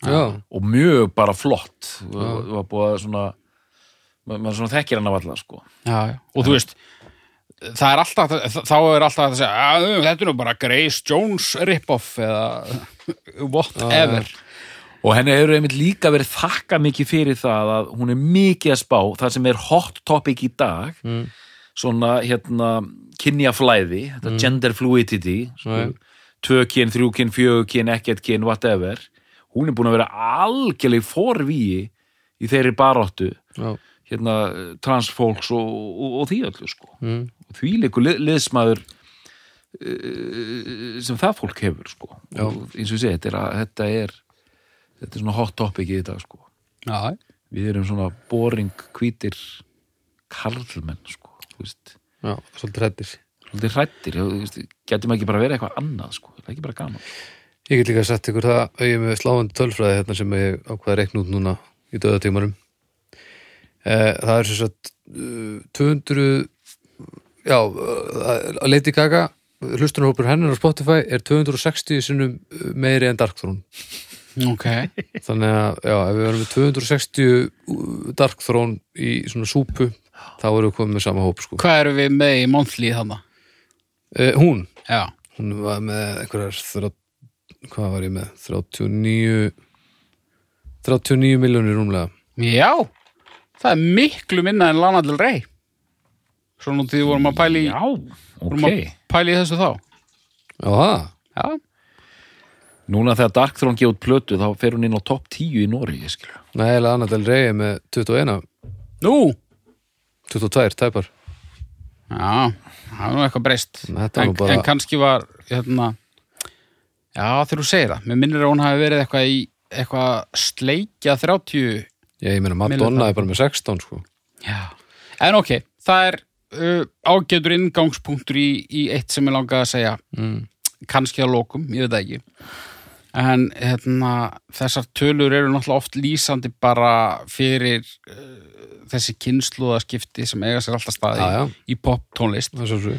Já, og mjög bara flott. Það var búið að svona ma- maður svona þekkir hann af alla sko. Já, já. og þú veist það er alltaf, þá er alltaf að segja að þetta er nú bara Grace Jones rip-off eða [LAUGHS] whatever. Og henni hefur einmitt líka verið þakka mikið fyrir það að hún er mikið að spá það sem er hot topic í dag Mm. svona hérna kynjaflæði, þetta gender fluidity sko, Já. tvö kyn, þrjú kyn, fjögur kyn, ekkert kyn, whatever hún er búin að vera algjörlega forvíi í þeirri baróttu Já. hérna transfólks og, og, og því öllu sko Mm. því líku lið, liðsmaður uh, sem það fólk hefur sko og eins og ég segi, þetta er, að, þetta er þetta er svona hot topic í þetta sko Já, við erum svona boring hvítir karlmenn sko Já, svolítið hrættir. svolítið hrættir veist, getum ekki bara verið eitthvað annað sko það er ekki bara gaman Ég get líka sagt ykkur það að ég er með sláandi tölfræði hérna sem ég ákvaða að reikna út núna í döðatímarum. Eh, það er sagt uh, 200 já, að Lady Gaga hlustunarhópur hennar á Spotify er 260 sinnum meiri en Dark Throne. Ok. [LAUGHS] Þannig að, já, ef við erum með 260 Dark Throne í svona súpu, þá erum við komið með sama hóp, sko. Hvað eru við með í monthly þannig? Eh, hún, Já, hún var með einhverjar hvað var ég með 39 39 miljónir rúmlega já, það er miklu minna en Lana Del Rey. Svo nú því við vorum að pæli, já, vorum að pæli í þessu þá. já, það, Já, núna þegar Dark Throne gefur út plötu þá fer hún inn á topp 10 í Nóri ég skilur nei, eða Anna Del Rey með 21, nú, 22 tæpar já, það er nú eitthvað breyst. En, nú bara- en kannski var, hérna, já, þegar þú segir það, mér minnir að hún hafi verið eitthvað í, eitthvað sleikja 30 Já, ég meina Madonna er bara með 16 sko. Já. En ok, það er uh, ágætur inngangspunktur í, í eitt sem ég langaði að segja mm. kannski að lokum, ég veit það ekki en hérna, þessar tölur eru náttúrulega oft lýsandi bara fyrir uh, þessi kynsluðaskipti sem eiga sér alltaf staði Já, já. í pop tónlist Það svo svo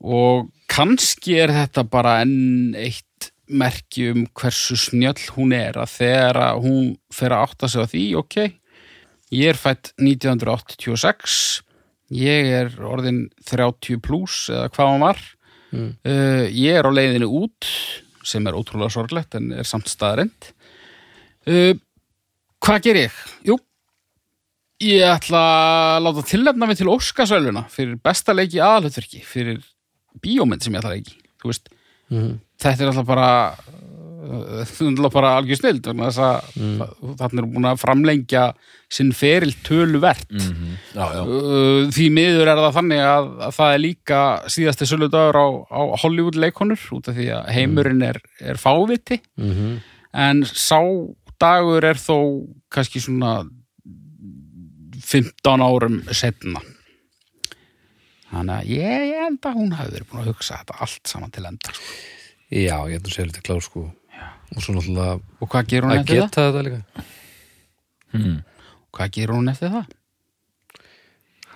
og kannski er þetta bara enn eitt merki um hversu snjöll hún er að þegar hún fer að átta sig á því, ok ég er fætt 1986 ég er orðin 30 pluss eða hvað hann var Mm. uh, ég er á leiðinu út sem er ótrúlega sorglegt en er samt staðarind uh, hvað ger ég? Jú, ég ætla að láta tilnefna mig til Óskarsvæluna fyrir besta leiki aðalhutverki fyrir bíómynd sem ég ætla að leiki mm. þetta er alltaf bara bara algjör snild að þarna er búin að framlengja sinn feril töluvert mm já, já. Uh, því miður er það þannig að, að það er líka síðasti söludagur á, á Hollywood leikonur út af því að heimurinn er, er fáviti Mm en sá dagur er þó kannski svona 15 árum setna þannig að ég, ég held að hún hafi verið búin að hugsa þetta allt saman til enda sko. Já, ég held að segja lítið klár sko. Og svo náttúrulega og hvað gerur hún að eftir það? geta þetta líka? Mm. hvað gerur hún eftir það?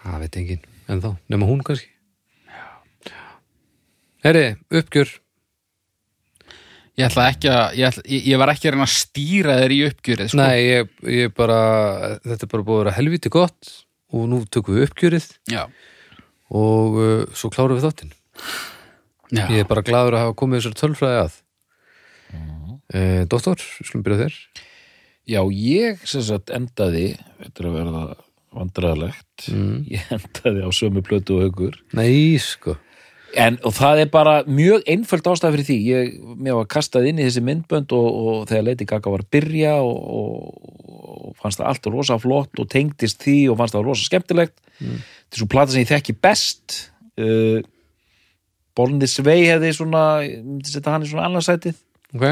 Það veit enginn, en þá, nema hún kannski. Herri, uppgjör. Ég ætla ekki að, ég, ætla, ég, ég var ekki að reyna að stýra þér í uppgjörið sko. Nei, ég, ég bara þetta er bara búið að vera helviti gott og nú tökum við uppgjörið. Já, og uh, svo klárum við þáttinn. Já. Ég er bara gladur að hafa komið þessar tölfræði að uh, Doktor, skulum byrja þér. Já, ég sem sagt endaði þetta er að verða vandræðalegt mm. [LAUGHS] ég endaði á sömu plötu og haugur Nei, sko. En, og það er bara mjög einföld ástæð fyrir því, ég, mér var kastað inn í þessi myndbönd og, og þegar Lady Gaga var að byrja og, og, og fannst það allt rosa flott og tengdist því og fannst það rosa skemmtilegt. Mm. þetta er svo plata sem ég þekki best. Uh, This Way hefði svona, setja hann í svona annarsætið. Ok,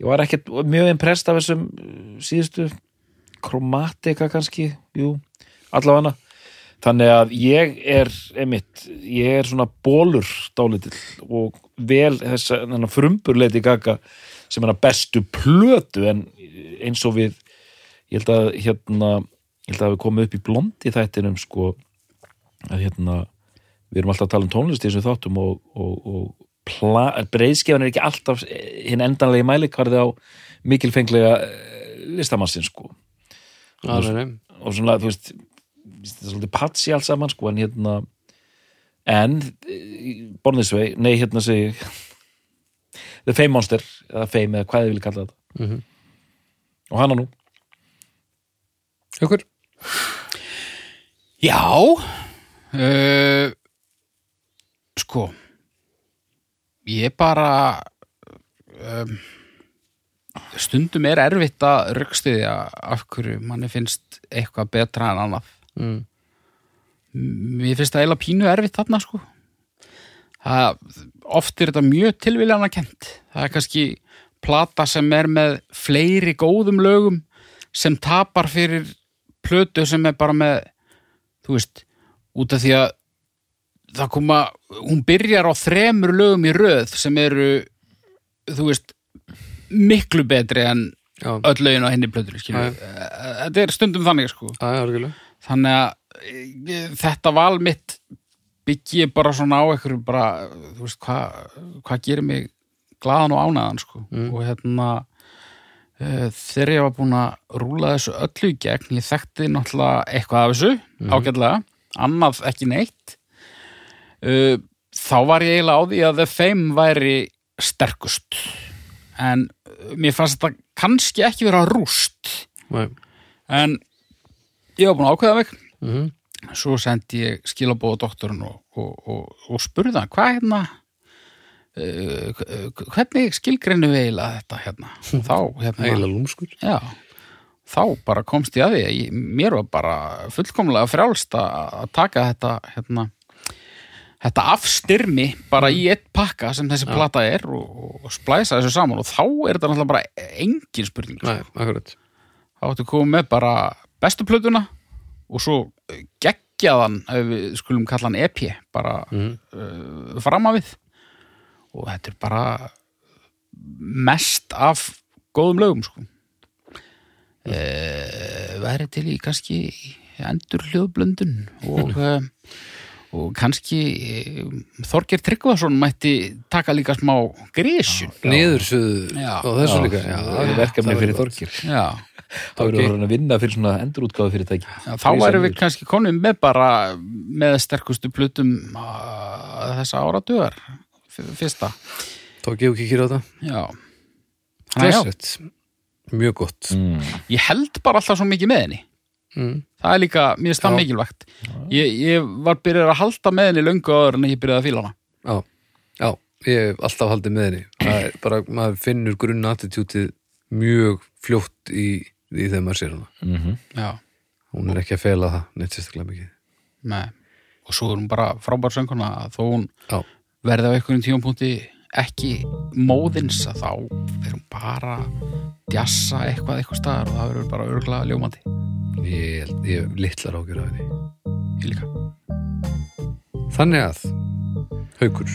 ég var ekkert mjög impressed af þessum uh, síðustu. Kromatika kannski, jú allavega. Þannig að ég er einmitt, ég er svona bólur dálítill og vel þess að frumburleiti gaga sem er að bestu plötu en eins og við ég held að hérna ég held að við komum upp í blondi þættinum sko að hérna við erum alltaf að tala um tónlist í þessum þáttum og, og, og breyðskefan er ekki alltaf hinn endanlegi mælikvarði á mikilfenglega listamannsinn sko það er og svona, þú veist þetta er svolítið patsi alls saman sko en hérna en eh, Born This Way, nei hérna segi ég [LAUGHS] The Fame Monster eða Fame eða hvað þið vilja kalla þetta Mhm. og hana nú Haukur? Já uh, Sko Ég bara um, Stundum er erfitt að röggstiðja af hverju manni finnst eitthvað betra en annað. Mm. Mér finnst það eiginlega pínu erfitt þarna sko. Það, Oft er þetta mjög tilviljana kent Það er kannski plata sem er með fleiri góðum lögum sem tapar fyrir plötu sem er bara með þú veist, út af því að það koma, hún byrjar á þremur lögum í röð sem eru þú veist miklu betri en Já, öll lögin á henni plötur skilur. þetta er stundum þannig sko já, já, algjörlega. þannig að e, þetta val mitt byggi ég bara svona á einhverju bara, þú veist, hvað hva gerir mig glaðan og ánæðan sko. Mm. og hérna e, þegar ég var búin að rúla þessu öllu í gegn, ég þekkti náttúrulega eitthvað af þessu, ágætlega annað ekki neitt e, þá var ég eiginlega á því að The Fame væri sterkust en e, mér fannst þetta kannski ekki vera rúst Nei. en ég var búin að ákveða mig Mhm. svo sendi ég skilabóða doktorinn og, og, og, og spurði hann hvað hérna uh, hvernig skilgreinu við eiginlega þetta hérna [LAUGHS] þá hérna Ægilega lúmskur. já, þá bara komst ég að því að ég, mér var bara fullkomlega frjálst að að taka þetta hérna þetta afstyrmi bara í eitt pakka sem þessi plata er og, og splæsa þessu saman og þá er þetta náttúrulega bara engin spurning Nei, akkurat. þá áttu komið með bara bestu plötuna og svo geggjaðan, ef við skulum kalla hann EP, bara Mhm. uh, fram að við og þetta er bara mest af góðum lögum sko. uh, væri til í kannski endur hljóðblöndun og uh, [LAUGHS] og kannski uh, Þorger Tryggvason mætti taka líka smá grísjun Niðursuðu og þessu líka. Já, það er verkefni það fyrir [LAUGHS] já þá erum við að vinna fyrir svona endurútgáðu fyrirtæki Já, þá væri við kannski konum með bara með sterkustu plutum uh, þessa áratugar f- fyrsta Þá gefur kíkir á þetta. já. Þannig að já, Glæsilegt. Mjög gott. mm. ég held bara alltaf svo mikið með henni Mm. það er líka, mér finnst það mikilvægt. Ég, ég var byrjað að halda með henni löngu áður en ég byrjaði að fíla hana. Já, já, ég hef alltaf haldið með henni. Það er bara, maður finnur grunna attitútið mjög fljótt í, í þegar maður sér hana. Mm já, hún er ekki að fela það neitt sérstaklega mikið. Með og svo er hún bara frábær sönguna þó hún Já, verði á einhverjum tímapunkti ekki móðins að þá er hún bara djassa eitthvað eitthvað staðar og það verður bara örgulega ljómandi. Ég, held- ég litlar ágjur af henni. Ég líka. Þannig að Haukur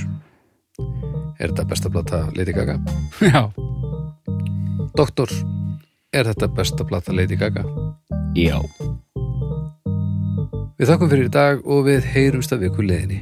Er þetta besta plata Lady Gaga? [LAUGHS] já, Doktor Er þetta besta plata Lady Gaga? Já. Við þakkum fyrir í dag og við heyrumst að viku leiðinni